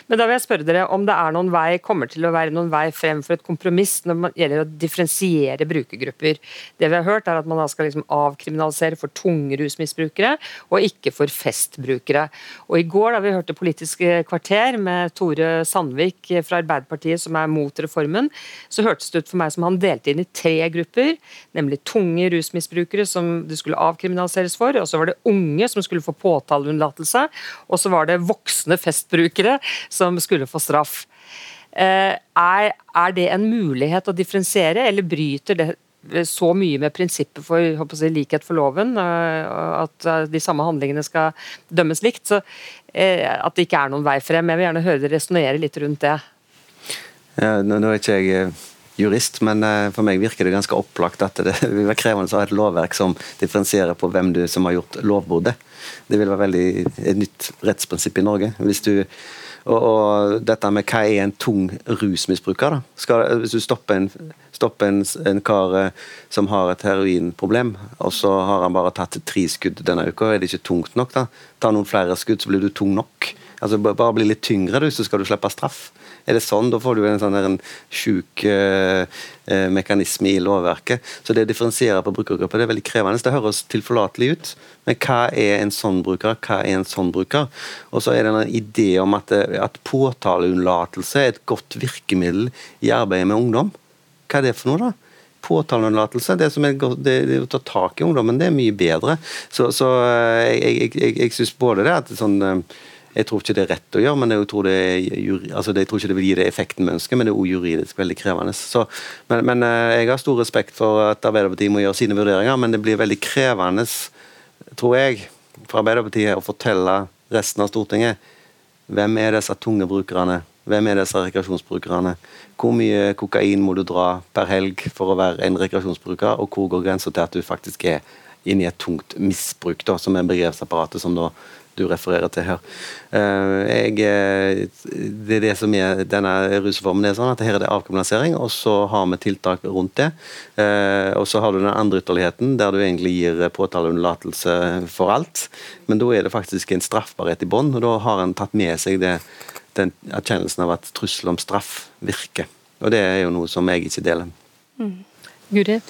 Men da vil jeg spørre dere om det er noen vei, kommer til å være noen vei frem for et kompromiss når det gjelder å differensiere brukergrupper. Det vi har hørt er at man skal liksom avkriminalisere for tunge rusmisbrukere, og ikke for festbrukere. Og I går da vi hørte Politisk kvarter med Tore Sandvik fra Arbeiderpartiet som er mot reformen, så hørtes det ut for meg som han delte inn i tre grupper, nemlig tunge rusmisbrukere som det skulle avkriminaliseres for, og så var det unge som skulle få påtaleunnlatelse, og så var det voksne festbrukere som skulle få straff. Eh, er, er det en mulighet å differensiere, eller bryter det så mye med prinsippet for jeg, likhet for loven, eh, at eh, de samme handlingene skal dømmes likt, så at det ikke er noen vei frem. Jeg vil gjerne høre dere resonnere litt rundt det. Ja, nå, nå er ikke jeg jurist, men for meg virker det ganske opplagt at det vil være krevende å ha et lovverk som differensierer på hvem du som har gjort lovbruddet. Det vil være veldig et nytt rettsprinsipp i Norge. Hvis du, og, og, dette med hva er en tung rusmisbruker? da? Skal, hvis du stopper en, stopper en, en kar eh, som har et heroinproblem, og så har han bare tatt tre skudd denne uka, er det ikke tungt nok? da? Ta noen flere skudd, så blir du tung nok. Altså Bare bli litt tyngre, du, så skal du slippe straff. Er det sånn, da får du en sånn en sjuk eh, eh, mekanisme i lovverket. Så det å differensiere på brukergrupper er veldig krevende. Det høres tilforlatelig ut, men hva er en sånn bruker? Hva er en sånn bruker? Og så er det en idé om at, eh, at påtaleunnlatelse er et godt virkemiddel i arbeidet med ungdom. Hva er det for noe, da? Påtaleunnlatelse, det, det, det å ta tak i ungdommen, det er mye bedre. Så, så jeg, jeg, jeg, jeg syns både det at sånn jeg tror ikke det er rett å gjøre, men jeg tror, det altså jeg tror ikke det vil gi det effekten vi ønsker, men det er også juridisk veldig krevende. Så, men, men, jeg har stor respekt for at Arbeiderpartiet må gjøre sine vurderinger, men det blir veldig krevende, tror jeg, for Arbeiderpartiet å fortelle resten av Stortinget hvem er disse tunge brukerne hvem er disse rekreasjonsbrukerne? Hvor mye kokain må du dra per helg for å være en rekreasjonsbruker, og hvor går grensa til at du faktisk er inne i et tungt misbruk, da, som er begrepsapparatet som da du refererer til her. Eh, jeg, eh, det er det som er denne rusreformen. er sånn at Her er det avkriminalisering, og så har vi tiltak rundt det. Eh, og så har du den andre ytterligheten, der du egentlig gir påtaleunnlatelse for alt. Men da er det faktisk en straffbarhet i bånn, og da har en tatt med seg det den erkjennelsen av at trussel om straff virker. Og det er jo noe som jeg ikke deler. Mm. Guri?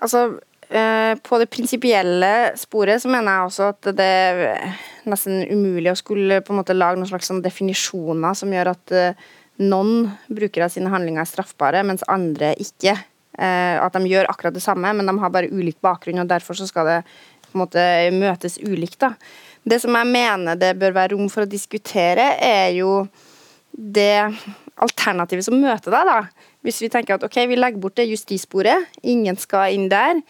Altså, på det prinsipielle sporet så mener jeg også at det er nesten umulig å skulle på en måte lage noen slags sånn definisjoner som gjør at eh, noen brukere av sine handlinger er straffbare, mens andre ikke. Eh, at de gjør akkurat det samme, men de har bare ulik bakgrunn, og derfor så skal det på en måte møtes ulikt. da. Det som jeg mener det bør være rom for å diskutere, er jo det alternativet som møter deg, da. Hvis vi tenker at ok, vi legger bort det justissporet, ingen skal inn der.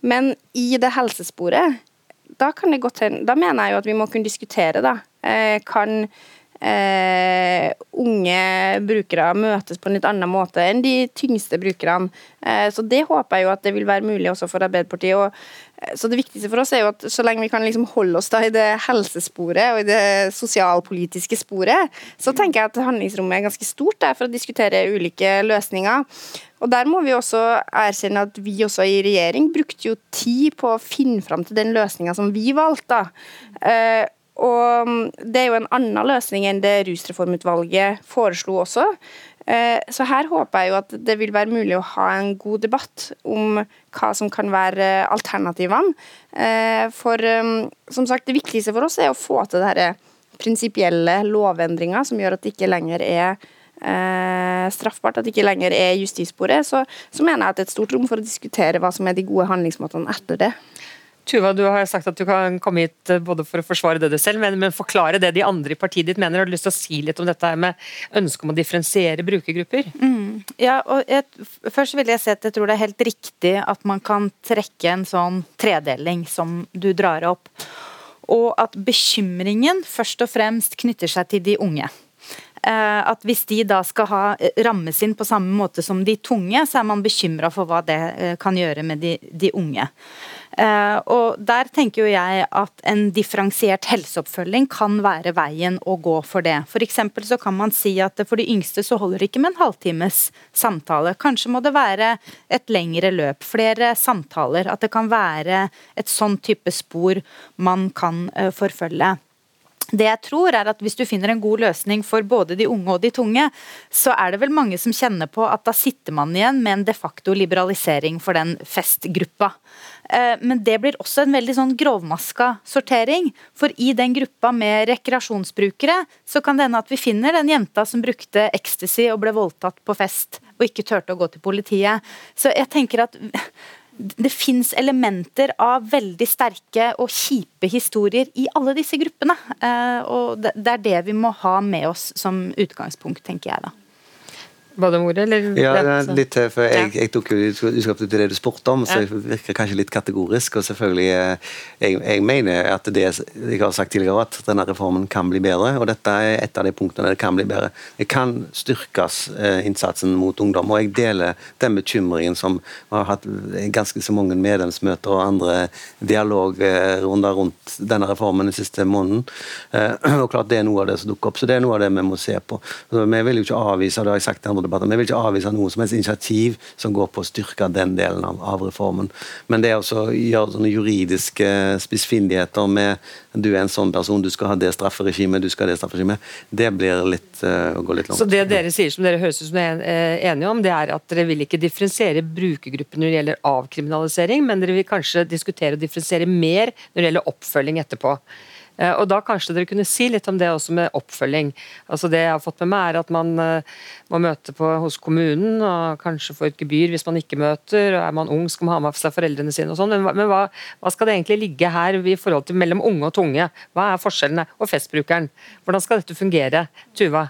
Men i det helsesporet, da kan det godt hende Da mener jeg jo at vi må kunne diskutere, da. Eh, kan eh, unge brukere møtes på en litt annen måte enn de tyngste brukerne. Eh, så det håper jeg jo at det vil være mulig også for Arbeiderpartiet. Og, så det viktigste for oss er jo at så lenge vi kan liksom holde oss da i det helsesporet og i det sosialpolitiske sporet, så tenker jeg at handlingsrommet er ganske stort der for å diskutere ulike løsninger. Og Der må vi også erkjenne at vi også i regjering brukte jo tid på å finne fram til den løsninga som vi valgte. Eh, og mm, det er jo en annen løsning enn det Rusreformutvalget foreslo også. Eh, så her håper jeg jo at det vil være mulig å ha en god debatt om hva som kan være alternativene. Eh, for mm, som sagt, det viktigste for oss er å få til dette prinsipielle lovendringer som gjør at det ikke lenger er eh, straffbart, at det ikke lenger er justissporet. Så, så mener jeg at det er et stort rom for å diskutere hva som er de gode handlingsmåtene etter det. Tuva, du har sagt at du kan komme hit eh, både for å forsvare det du selv, men, men forklare det de andre i partiet ditt mener. Har du lyst til å si litt om dette med ønsket om å differensiere brukergrupper? Mm. Ja, og jeg, Først vil jeg si at jeg tror det er helt riktig at man kan trekke en sånn tredeling som du drar opp. Og at bekymringen først og fremst knytter seg til de unge eh, at hvis de da skal ha eh, rammes inn på samme måte som de tunge, så er man bekymra for hva det kan gjøre med de, de unge. Uh, og Der tenker jo jeg at en differensiert helseoppfølging kan være veien å gå for det. For så kan man si at for de yngste så holder det ikke med en halvtimes samtale. Kanskje må det være et lengre løp, flere samtaler. At det kan være et sånn type spor man kan uh, forfølge. Det jeg tror er at Hvis du finner en god løsning for både de unge og de tunge, så er det vel mange som kjenner på at da sitter man igjen med en de facto liberalisering for den festgruppa. Eh, men det blir også en veldig sånn grovmaska sortering. For i den gruppa med rekreasjonsbrukere, så kan det hende at vi finner den jenta som brukte ecstasy og ble voldtatt på fest og ikke turte å gå til politiet. Så jeg tenker at det fins elementer av veldig sterke og kjipe historier i alle disse gruppene. Eh, og det er det vi må ha med oss som utgangspunkt, tenker jeg da. Var det ordet, eller? Ja, litt til, for jeg, jeg tok jo utgangspunkt i det du spurte om, så jeg virker kanskje litt kategorisk. Og selvfølgelig, eh, jeg, jeg mener at det jeg har sagt tidligere, at denne reformen kan bli bedre. Og dette er et av de punktene det kan bli bedre. Det kan styrkes eh, innsatsen mot ungdom. Og jeg deler den bekymringen som har hatt ganske så mange medlemsmøter og andre dialogrunder rundt denne reformen den siste måneden. Og klart det er noe av det som dukker opp. Så det er noe av det vi må se på. Så vi vil jo ikke avvise, det har jeg sagt til andre debatter. Vi vil ikke avvise noe som helst initiativ som går på å styrke den delen av, av reformen. Men det å gjøre sånne juridiske spissfindigheter med du er en sånn person, du skal ha det strafferegimet, du skal ha det strafferegimet, det blir litt uh, å gå litt langt. Så det dere sier som dere høres ut som dere er eh, enige om, det er at dere vil ikke differensiere brukergruppen når det gjelder avkriminalisering, men dere vil kanskje diskutere og differensiere mer når det gjelder oppfølging etterpå. Eh, og da kanskje dere kunne si litt om det også med oppfølging. Altså Det jeg har fått med meg, er at man eh, må møte på, hos kommunen, og kanskje få et gebyr hvis man ikke møter. og Er man ung, skal man ha med seg foreldrene sine og sånn. Men, men hva, hva, skal det egentlig ligge her i forhold til mellom unge og tunge? Hva er forskjellene? Og festbrukeren. Hvordan skal dette fungere? Tuva?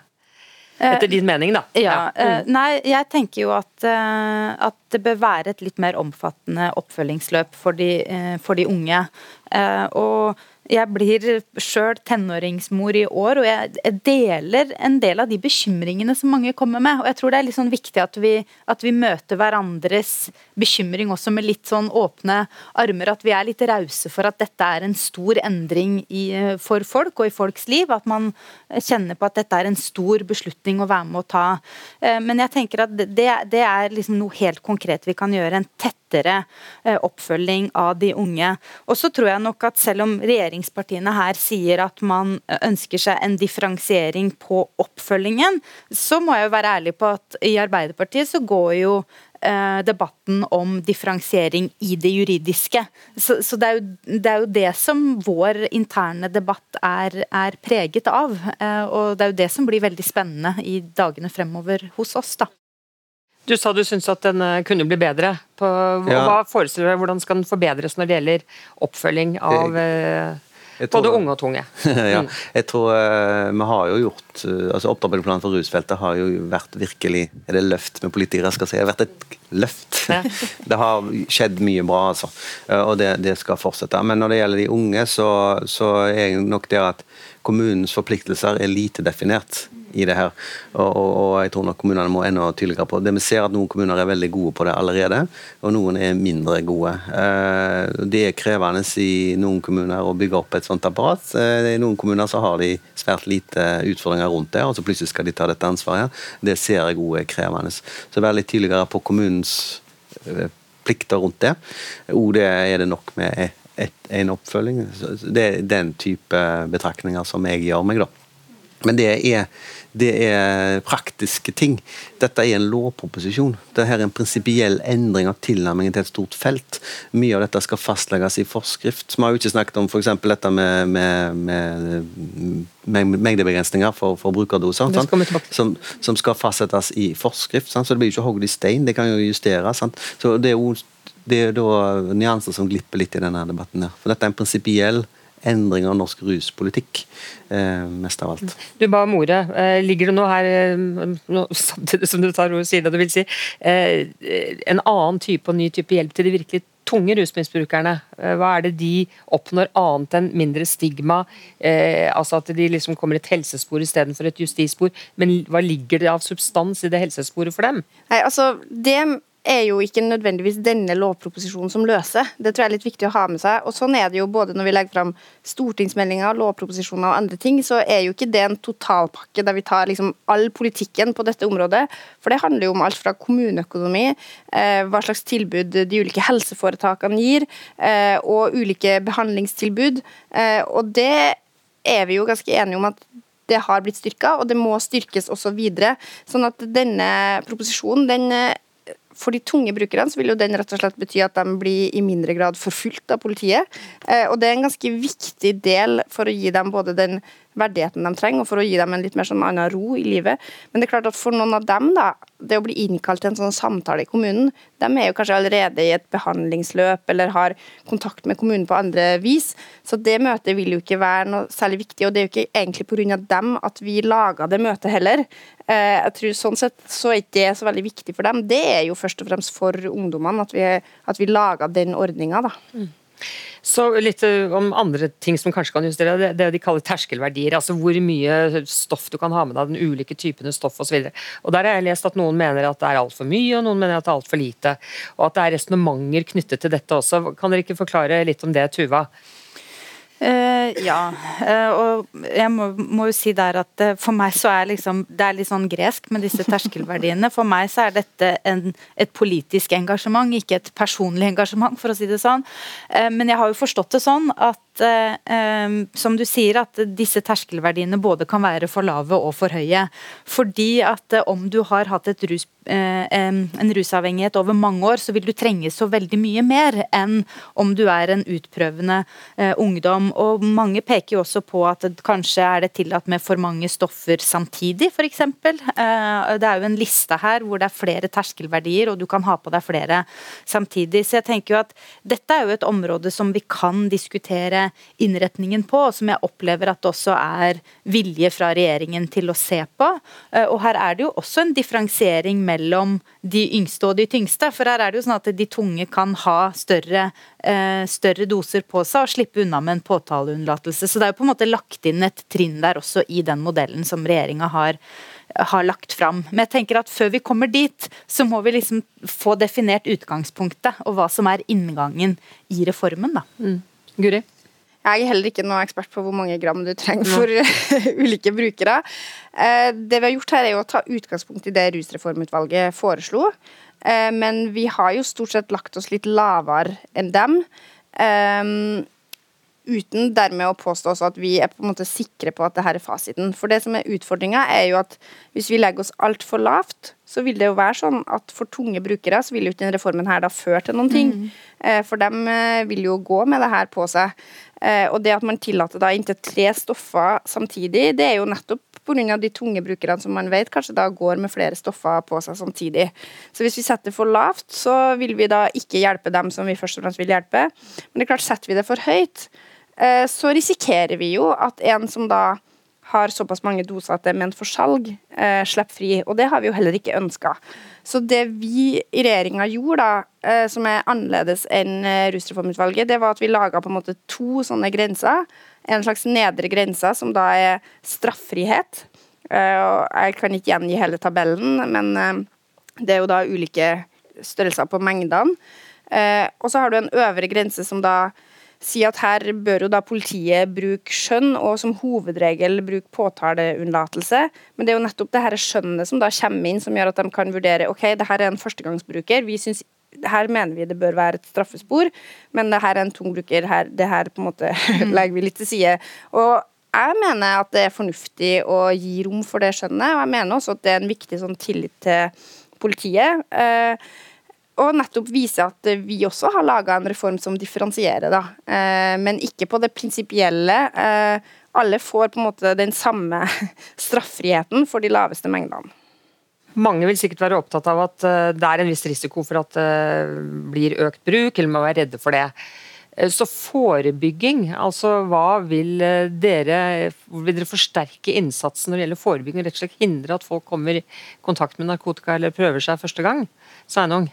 Etter din mening, da. Ja, ja. Mm. Nei, jeg tenker jo at, at, det bør være et litt mer omfattende oppfølgingsløp for de, for de unge. Og jeg blir sjøl tenåringsmor i år, og jeg deler en del av de bekymringene som mange kommer med. Og jeg tror det er litt sånn viktig at vi, at vi møter hverandres bekymring også med litt sånn åpne armer. At vi er litt rause for at dette er en stor endring i, for folk og i folks liv. At man kjenner på at dette er en stor beslutning å være med å ta. Eh, men jeg tenker at det, det er liksom noe helt konkret vi kan gjøre. En tettere eh, oppfølging av de unge. Og så tror jeg nok at selv om regjeringspartiene her sier at man ønsker seg en differensiering på oppfølgingen, så må jeg jo være ærlig på at i Arbeiderpartiet så går jo eh, debatten om differensiering i det juridiske. Så, så det, er jo, det, er jo, det som vår interne debatt er, er preget av. Eh, og det er jo det som blir veldig spennende i dagene fremover hos oss. da. Du sa du syntes at den eh, kunne bli bedre. På, ja. Hva forestiller du deg, Hvordan skal den forbedres når det gjelder oppfølging av eh, både unge og tunge. ja, mm. jeg tror uh, vi har jo gjort altså Opptrappingsplanen for rusfeltet har jo vært virkelig Er det løft med politikere skal si? Det har vært et løft. Ja. det har skjedd mye bra, altså. Og det, det, skal fortsette. Men når det gjelder de unge, så, så er nok det at kommunens forpliktelser er lite definert i det her. Og, og, og, jeg tror nok kommunene må enda tydeligere på det. Vi ser at noen kommuner er veldig gode på det allerede, og noen er mindre gode. Eh, det er krevende i noen kommuner å bygge opp et sånt apparat. Eh, I noen kommuner så har de svært lite utfordringer rundt det, og så plutselig skal de ta dette ansvaret. Det ser jeg òg er krevende. Så vær litt tydeligere på kommunens eh, plikter rundt det. Og det er det nok med et, en oppfølging. Det er den type betraktninger som jeg gjør meg, da. Men det er, det er, praktiske ting. Dette er en lovproposisjon. Dette er en prinsipiell endring av tilnærmingen til et stort felt. Mye av dette skal fastlegges i forskrift. Vi har jo ikke snakket om f.eks. dette med, med, med, mengdebegrensninger for, for brukerdoser. Som, som, skal fastsettes i forskrift. Sant? Så det blir jo ikke hogd i stein, det kan jo justeres. Sant? Så det er jo det er da nyanser som glipper litt i denne debatten. her. For dette er en prinsipiell endring av norsk ruspolitikk, eh, mest av alt. Du ba om ordet. Eh, ligger det noe her, eh, samtidig som du tar ordet side, det vil si, en annen type og ny type hjelp til de virkelig tunge rusmisbrukerne? Hva er det de oppnår annet enn mindre stigma? Eh, altså at de liksom kommer et helsespor istedenfor et justisspor. Men hva ligger det av substans i det helsesporet for dem? Nei, altså det er jo ikke nødvendigvis denne lovproposisjonen som løser. Det tror jeg er litt viktig å ha med seg. Og sånn er det jo både når vi legger fram stortingsmeldinger, lovproposisjoner og andre ting, så er jo ikke det en totalpakke der vi tar liksom all politikken på dette området. For det handler jo om alt fra kommuneøkonomi, eh, hva slags tilbud de ulike helseforetakene gir, eh, og ulike behandlingstilbud. Eh, og det er vi jo ganske enige om at det har blitt styrka, og det må styrkes også videre. Sånn at denne proposisjonen den for de tunge brukerne så vil jo den rett og slett bety at de blir i mindre grad forfulgt av politiet. Eh, og det er en ganske viktig del for å gi dem både den verdigheten de trenger, og for å gi dem en litt mer sånn annen ro i livet. Men det er klart at for noen av dem, da, det å bli innkalt til en sånn samtale i kommunen, de er jo kanskje allerede i et behandlingsløp eller har kontakt med kommunen på andre vis. Så det møtet vil jo ikke være noe særlig viktig, og det er jo ikke egentlig pga. dem at vi laga det møtet heller. Eh, jeg tror Sånn sett så er ikke det så veldig viktig for dem. Det er jo først og fremst for ungdommene at vi, at vi laga den ordninga, da. Mm. Så litt eh, om andre ting som kanskje kan justere det, det de kaller terskelverdier. altså Hvor mye stoff du kan ha med deg, den ulike typene stoff osv. Der har jeg lest at noen mener at det er altfor mye, og noen mener at det er altfor lite. Og at det er resonnementer knyttet til dette også. Kan dere ikke forklare litt om det, Tuva? Uh, ja, uh, og jeg må, må, jo si der at uh, for meg så er liksom Det er litt sånn gresk med disse terskelverdiene. For meg så er dette en, et politisk engasjement, ikke et personlig engasjement, for å si det sånn. men jeg har jo forstått det sånn at at eh, som du sier, at disse terskelverdiene både kan være for lave og for høye. Fordi at eh, om du har hatt rus Eh, en rusavhengighet over mange år, så vil du trenge så veldig mye mer enn om du er en utprøvende eh, ungdom. Og Mange peker jo også på at kanskje er det tillatt med for mange stoffer samtidig, f.eks. Eh, det er jo en liste her hvor det er flere terskelverdier, og du kan ha på deg flere samtidig. Så jeg tenker jo at dette er jo et område som vi kan diskutere innretningen på, som jeg opplever at det også er vilje fra regjeringen til å se på. Og her er det jo også en differensiering mellom de yngste og de tyngste. For her er det jo sånn at de tunge kan ha større, eh, større doser på seg og slippe unna med en påtaleunnlatelse. Så det er jo på en måte lagt inn et trinn der også i den modellen som regjeringa har har lagt fram. Men jeg tenker at før vi kommer dit, så må vi liksom få definert utgangspunktet og hva som er inngangen i reformen. da. Mm. Guri? Jeg er heller ikke noen ekspert på hvor mange gram du trenger for ulike brukere. Eh, det vi har gjort her, er å ta utgangspunkt i det Rusreformutvalget foreslo. Eh, men vi har jo stort sett lagt oss litt lavere enn dem. Eh, uten dermed å påstå at vi er på en måte sikre på at det her er fasiten. For det som er utfordringa, er jo at hvis vi legger oss altfor lavt, så vil det jo være sånn at for tunge brukere så vil jo ikke denne reformen her da føre til noen ting. Mm. For dem vil jo gå med det her på seg. Eh, og det at man tillater da inntil tre stoffer samtidig, det er jo nettopp pga. de tunge brukerne som man vet kanskje da går med flere stoffer på seg samtidig. Så hvis vi setter for lavt, så vil vi da ikke hjelpe dem som vi først og fremst vil hjelpe. Men det er klart, setter vi det for høyt, eh, så risikerer vi jo at en som da har såpass mange doser at det er ment for salg, eh, slipper fri. Og det har vi jo heller ikke ønska. Så det vi i regjeringa gjorde, da, eh, som er annerledes enn eh, Rusreformutvalget, det var at vi laga på en måte to sånne grenser. En slags nedre grense, som da er straffrihet. Eh, jeg kan ikke gjengi hele tabellen, men det er jo da ulike størrelser på mengdene. Og så har du en øvre grense som da si at her bør jo da politiet bruke skjønn, og som hovedregel bruke påtaleunnlatelse. Men det er jo nettopp det her skjønnet som da kommer inn, som gjør at de kan vurdere ok, det her er en førstegangsbruker. vi synes her mener vi det bør være et straffespor, men det her er en tung bruker. Her, det her på en måte mm. legger vi litt til side. Og jeg mener at det er fornuftig å gi rom for det skjønnet, og jeg mener også at det er en viktig sånn tillit til politiet. Eh, og nettopp vise at vi også har laga en reform som differensierer, da. Eh, men ikke på det prinsipielle. Eh, alle får på en måte den samme straffriheten for de laveste mengdene. Mange vil sikkert være opptatt av at eh, det er en viss risiko for at det blir økt bruk, eller må være redde for det. Så forebygging, altså hva vil dere Vil dere forsterke innsatsen når det gjelder forebygging, rett og slett hindre at folk kommer i kontakt med narkotika eller prøver seg første gang? Sveinung?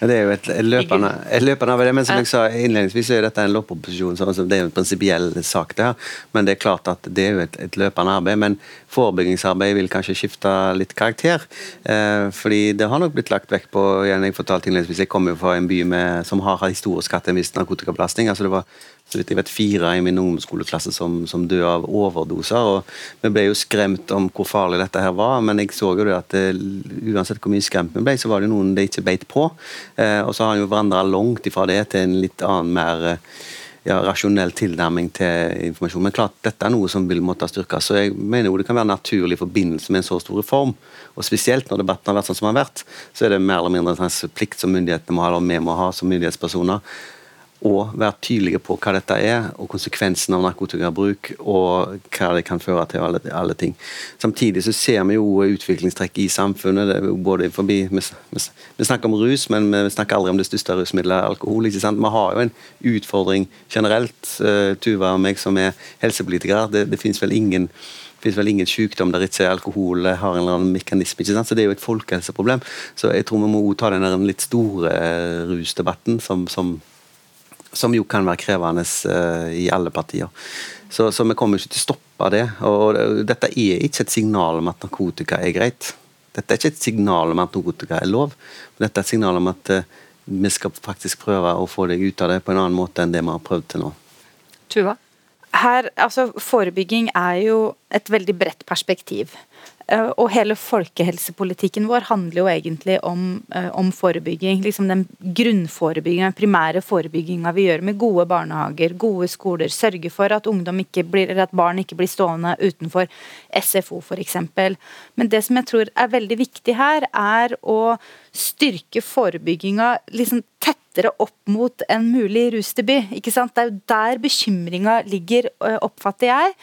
Det er jo et, løpende, et løpende det, men som jeg sa innledningsvis er dette en lovproposisjon. Så det er jo en prinsipiell sak, det her. Men det er klart at det er jo et, et løpende arbeid. Men forebyggingsarbeid vil kanskje skifte litt karakter. Eh, fordi det har nok blitt lagt vekk på igjen, Jeg fortalte innledningsvis, jeg kommer jo fra en by med, som har historisk hatt en viss narkotikabelastning. altså det var så vidt jeg vet, fire i min ungdomsskoleklasse som, som døde av overdoser. og Vi ble jo skremt om hvor farlig dette her var, men jeg så jo det at det, eh, uansett hvor mye skremt vi ble, så var det noen det ikke beit på. Eh, og så har han jo vandra langt ifra det til en litt annen, mer eh, ja, rasjonell tilnærming til informasjon. Men klart, dette er noe som vil måtte styrkes. så jeg mener jo Det kan være naturlig i forbindelse med en så stor reform. Og Spesielt når debatten har vært sånn som den har vært, så er det mer eller mindre en plikt som myndighetene må ha, eller vi må ha som myndighetspersoner og være tydelige på hva dette er, og konsekvensen av narkotikabruk, og hva det kan føre til, alle, alle ting. Samtidig så ser vi jo utviklingstrekk i samfunnet. det er jo både forbi, vi, vi, snakker om rus, men vi snakker aldri om det største rusmiddelet, alkohol. ikke sant? Vi har jo en utfordring generelt, uh, Tuva og meg som er helsepolitikere. Det, det finnes vel ingen det finnes vel ingen sykdom der ikke alkohol har en eller annen mekanisme. ikke sant? Så Det er jo et folkehelseproblem. Så jeg tror vi må ta den litt store rusdebatten som, som som jo kan være krevende uh, i alle partier. Så, så, vi kommer ikke til å stoppe det. Og, og dette er ikke et signal om at narkotika er greit. Dette er ikke et signal om at narkotika er lov. Dette er et signal om at uh, vi skal faktisk prøve å få deg ut av det på en annen måte enn det vi har prøvd til nå. Tuva? her, altså Forebygging er jo et veldig bredt perspektiv. Eh, og hele folkehelsepolitikken vår handler jo egentlig om, eh, om forebygging. Liksom den grunnforebygginga, primære forebygginga vi gjør med gode barnehager, gode skoler. Sørge for at, blir, at barn ikke blir stående utenfor SFO f.eks. Men det som jeg tror er veldig viktig her, er å styrke forebygginga liksom tettere opp mot en mulig rusdebut. Ikke sant? Det er jo der bekymringa ligger, eh, oppfatter jeg.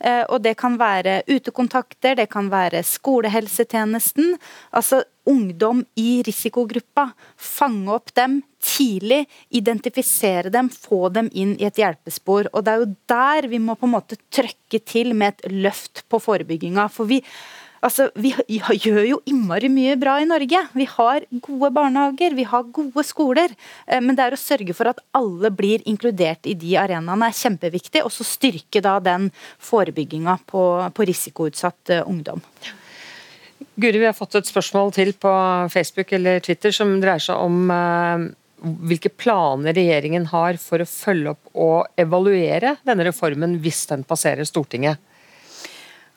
Eh, og det kan være utekontakter, det kan være skolehelsetjenesten. Altså ungdom i risikogruppa. Fange opp dem tidlig, identifisere dem, få dem inn i et hjelpespor. Og det er jo der vi må på en måte trøkke til med et løft på forebygginga. For vi Altså, Vi gjør jo innmari mye bra i Norge. Vi har gode barnehager, vi har gode skoler. Eh, men det er å sørge for at alle blir inkludert i de arenaene er kjempeviktig. Og så styrke da den forebygginga på, på risikoutsatt eh, ungdom. Guri, vi har fått et spørsmål til på Facebook eller Twitter som dreier seg om uh, hvilke planer regjeringen har for å følge opp og evaluere denne reformen hvis den passerer Stortinget.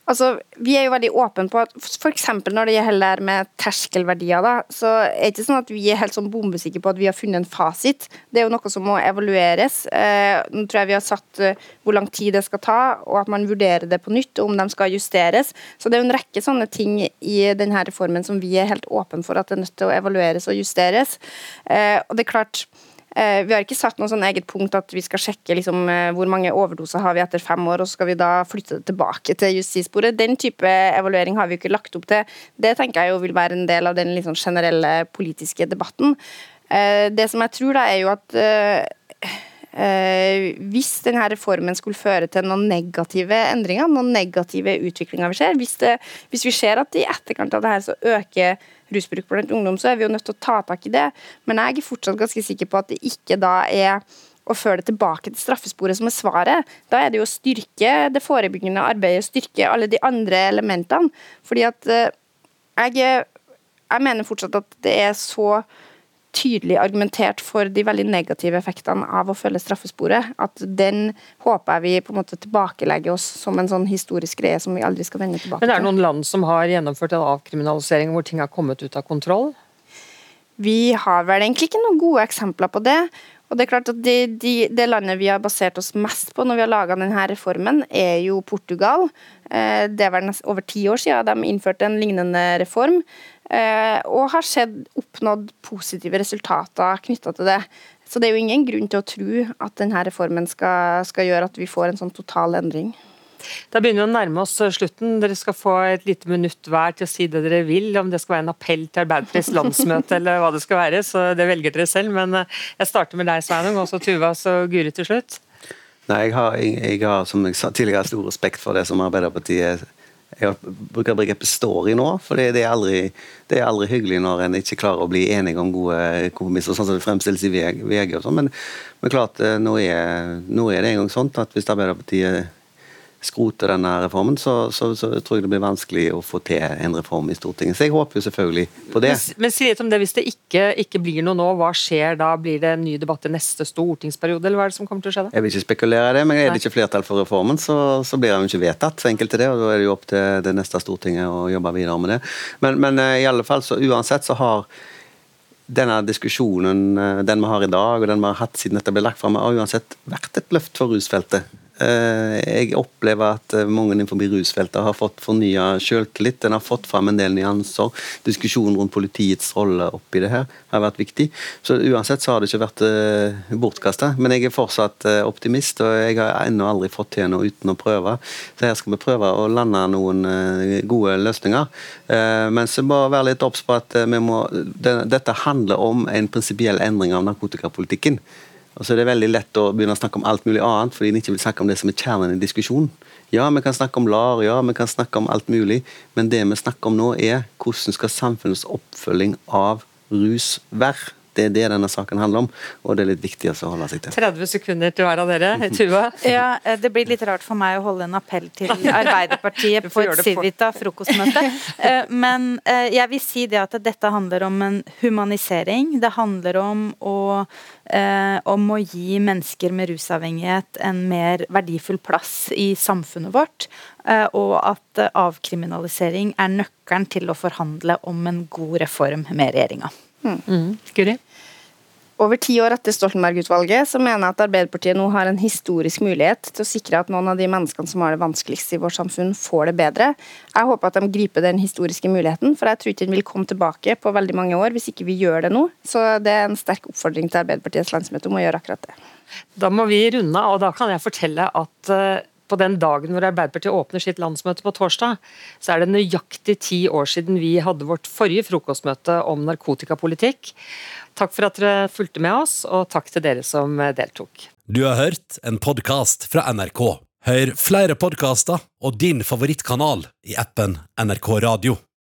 Altså, Vi er jo veldig åpne på at f.eks. når det gjelder med terskelverdier, da, så er det ikke sånn at vi er helt sånn bombesikre på at vi har funnet en fasit. Det er jo noe som må evalueres. Eh, nå tror jeg vi har satt eh, hvor lang tid det skal ta, og at man vurderer det på nytt, om de skal justeres. Så det er jo en rekke sånne ting i denne reformen som vi er helt åpne for at det er nødt til å evalueres og justeres. Eh, og det er klart vi har ikke satt noe sånn eget punkt at vi skal sjekke liksom, eh, hvor mange overdoser har vi etter fem år, og så skal vi da flytte det tilbake til justissporet. Den type evaluering har vi ikke lagt opp til. Det tenker jeg jo vil være en del av den liksom generelle politiske debatten. Eh, det som jeg tror, da, er jo at Eh, hvis denne reformen skulle føre til noen negative endringer, noen negative utviklinger vi ser, hvis, det, hvis vi ser at i etterkant av det her så øker rusbruk blant ungdom, så er vi jo nødt til å ta tak i det. Men jeg er fortsatt ganske sikker på at det ikke da er å føre det tilbake til straffesporet som er svaret. Da er det jo å styrke det forebyggende arbeidet, styrke alle de andre elementene. Fordi at eh, jeg, jeg mener fortsatt at det er så tydelig argumentert for de veldig negative effektene av å følge straffesporet. At den håper jeg vi på en måte tilbakelegger oss som en sånn historisk greie som vi aldri skal vende tilbake til. Men er det noen land som har gjennomført en avkriminalisering hvor ting har kommet ut av kontroll? Vi har vel egentlig ikke noen gode eksempler på det. Og Det er klart at det, de, det landet vi har basert oss mest på når vi har laga denne reformen, er jo Portugal. Eh, det vel over ti år siden de innførte en lignende reform. Eh, og har sett oppnådd positive resultater knytta til det. Så det er jo ingen grunn til å tro at denne reformen skal, skal gjøre at vi får en sånn total endring. Da begynner vi å nærme oss slutten. Dere skal få et lite minutt hver til å si det dere vil. Om det skal være en appell til Arbeiderpartiets landsmøte eller hva det skal være, så det velger dere selv. Men eh, jeg starter med deg, Sveinung, og så Tuva og Guri til slutt. Nei, jeg har, jeg, jeg har, som jeg sa tidligere, stor respekt for det som Arbeiderpartiet jeg bruker begrepet story nå, for det aldri, det er aldri hyggelig når en ikke klarer å bli enige om gode kompromisser, sånn som det fremstilles i VG. og sånn, men, men, klart, eh, nå er, nå er det en gang sånn at hvis Arbeiderpartiet skroter denne reformen, så, så, så, tror jeg det blir vanskelig å få til en reform i Stortinget. Så jeg håper jo selvfølgelig på det. Men, men si litt om det, Hvis det ikke, ikke, blir noe nå, hva skjer da? Blir det en ny debatt i neste stortingsperiode, eller hva er det som kommer til å skje da? Jeg vil ikke spekulere i det, men er det ikke flertall for reformen, så, så blir den ikke vedtatt. Så enkelt er det, og da er det jo opp til det neste Stortinget å jobbe videre med det. Men, men eh, i alle fall, så uansett så har denne diskusjonen eh, den vi har i dag, og den vi har hatt siden dette ble lagt fram, har uansett vært et løft for rusfeltet. Eh, jeg opplever at eh, mange innenfor rusfeltet har fått fornya selvtillit. En har fått fram en del nyanser. Diskusjonen rundt politiets rolle oppi det her har vært viktig. Så uansett så har det ikke vært uh, bortkasta. Men jeg er fortsatt optimist, og jeg har ennå aldri fått til noe uten å prøve. Så her skal vi prøve å lande noen gode løsninger. men så bare være litt obs på at vi må, dette handler om en prinsipiell endring av narkotikapolitikken. Og så er det veldig lett å begynne å snakke om alt mulig annet, fordi en ikke vil snakke om det som er kjernen i diskusjonen. Ja, vi kan snakke om LAR, ja, vi kan snakke om alt mulig, men det vi snakker om nå, er hvordan skal samfunnets oppfølging av rus være? Det er det denne saken handler om, og det er litt viktig å holde seg til. 30 sekunder til hver av dere. Tuva? Ja, eh, Det blir litt rart for meg å holde en appell til Arbeiderpartiet på et. Civita frokostmøte. Eh, Men eh, jeg vil si det at dette handler om en humanisering. Det handler om å, eh, om å gi mennesker med rusavhengighet en mer verdifull plass i samfunnet vårt. eh, Og at avkriminalisering er nøkkelen til å forhandle om en god reform med regjeringa. Guri? Over ti år etter Stoltenberg-utvalget så mener jeg at Arbeiderpartiet nå har en historisk mulighet til å sikre at noen av de menneskene som har det vanskeligst i vårt samfunn, får det bedre. Jeg håper at de griper den historiske muligheten, for jeg tror ikke den vil komme tilbake på veldig mange år hvis ikke vi gjør det nå. Så det er en sterk oppfordring til Arbeiderpartiets landsmøte om å gjøre akkurat det. Da må vi runde og da kan jeg fortelle at eh, på den dagen hvor Arbeiderpartiet åpner sitt landsmøte på torsdag, så er det nøyaktig ti år siden vi hadde vårt forrige frokostmøte om narkotikapolitikk. Takk for at dere fulgte med oss, og takk til dere som deltok. Du har hørt en podkast fra NRK. Hør flere podkaster og din favorittkanal i appen NRK Radio.